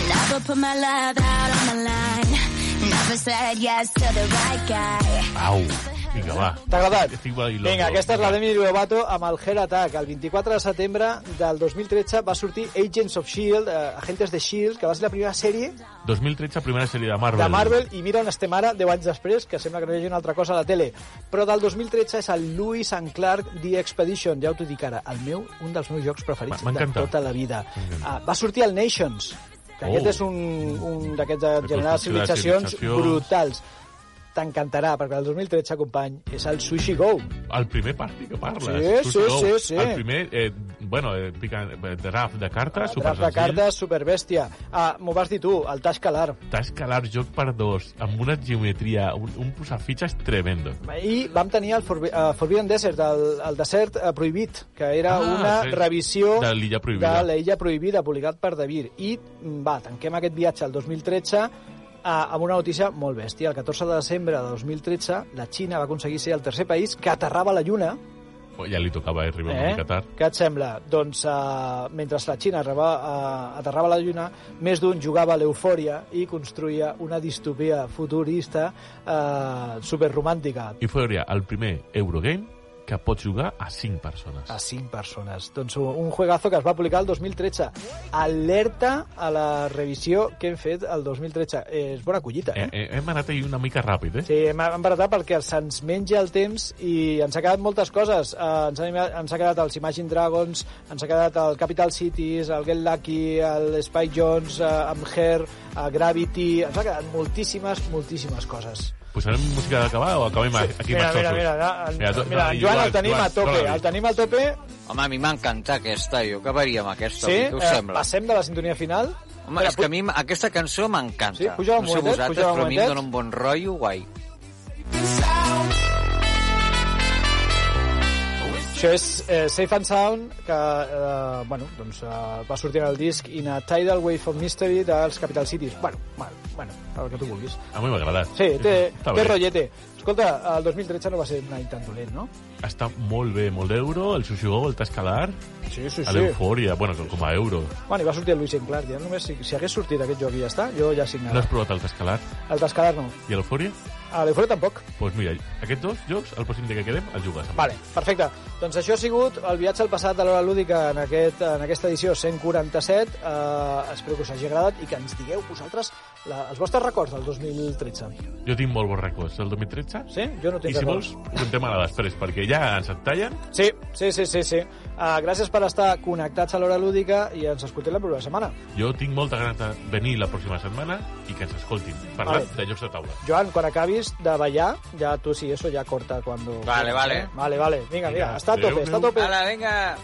Never put my love out on the line. Never said yes to the right guy. Au, vinga, va. T'ha agradat? Estic bailando. Vinga, aquesta és la Demi Lovato amb el Heart Attack. El 24 de setembre del 2013 va sortir Agents of S.H.I.E.L.D., eh, Agentes de S.H.I.E.L.D., que va ser la primera sèrie 2013, primera sèrie de Marvel. de Marvel, i mira on estem ara, 10 anys després, que sembla que no hi hagi una altra cosa a la tele. Però del 2013 és el Lewis and Clark The Expedition, ja ho t'ho dic ara, el meu, un dels meus jocs preferits de tota la vida. Ah, va sortir el Nations, que Oh. aquest és un, un d'aquests de generar civilitzacions. brutals. T'encantarà, perquè el 2013, company, és el Sushi Go. El primer partit que parles. Sí, Sushi sí, Go. sí, sí. El primer, eh, bueno, eh, eh, draft de cartes, super Draft de cartes, superbèstia. Ah, m'ho vas dir tu, el Tash Calar. T'has calar joc per dos, amb una geometria, un, un posafitxes tremendo. I vam tenir el Forbi uh, Forbidden Desert, el, el desert uh, prohibit, que era Ah, una sí. revisió De l'illa prohibida. de l'illa prohibida, publicat per Davir. I va, tanquem aquest viatge al 2013 uh, amb una notícia molt bèstia. El 14 de desembre de 2013, la Xina va aconseguir ser el tercer país que aterrava a la Lluna. Ja li tocava eh, arribar una mica tard. Què et sembla? Doncs uh, mentre la Xina arriba, uh, aterrava a la Lluna, més d'un jugava a l'eufòria i construïa una distopia futurista uh, superromàntica. Fouria el primer Eurogame que pots jugar a 5 persones. a 5 persones. Doncs un juegazo que es va publicar el 2013. Alerta a la revisió que hem fet el 2013. És bona collita, Eh, eh? eh, hem anat ahir una mica ràpid, eh? Sí, hem embaratat perquè se'ns menja el temps i ens ha quedat moltes coses. Uh, ens, ha, ens ha quedat els Imagine Dragons, ens ha quedat el Capital Cities, el Get Lucky, el Spike Jones, uh, amb Her, uh, Gravity... Ens ha quedat moltíssimes, moltíssimes coses. Posarem música d'acabar o acabem aquí mira, amb mira, els mira, mira, do- mira, dona-li, Joan el tenim a tope, dona-li. el tenim al tope. Home, a mi m'encanta aquesta, jo acabaria amb aquesta, Sí? què us Eh, sembla? passem de la sintonia final. Home, és que a mi aquesta cançó m'encanta. Sí? Puja un no sé momentet, vosaltres, puja un però a mi em momentet. dona un bon rotllo guai. Això és eh, Safe and Sound, que eh, bueno, doncs, eh, va sortir en el disc In a Tidal Wave of Mystery dels Capital Cities. Bueno, bueno, bueno el que tu vulguis. A mi m'ha agradat. Sí, té, *laughs* Està té bé. rotllete. Escolta, el 2013 no va ser un any tan dolent, no? Està molt bé, molt d'euro, el Sushi Go, el Tascalar, Sí, sí, sí. l'Eufòria, bueno, com a euro. Bueno, i va sortir el Luis Clark, ja només si, si hagués sortit aquest joc i ja està, jo ja No signava. has provat el Tascalar? El Tascalar no. I l'Eufòria? A l'Eufòria tampoc. Doncs pues mira, aquests dos jocs, el pròxim dia que quedem, els jugues. Vale, perfecte. Doncs això ha sigut el viatge al passat de l'hora lúdica en, aquest, en aquesta edició 147. Uh, espero que us hagi agradat i que ens digueu vosaltres la, els vostres records del 2013. Jo tinc molt bons records del 2013. Sí? Jo no I tinc si records. vols, ho contem ara després, perquè ja ens et tallen. Sí, sí, sí, sí. sí. Uh, gràcies per estar connectats a l'hora lúdica i ens escoltem la propera setmana. Jo tinc molta ganes de venir la pròxima setmana i que ens escoltin, parlant Vale. de jocs de taula. Joan, quan acabis de ballar, ya tú sí, eso ya corta cuando... Vale, vale. Vale, vale. Venga, Venga, venga, está a tope, está a tope. Ala, vinga!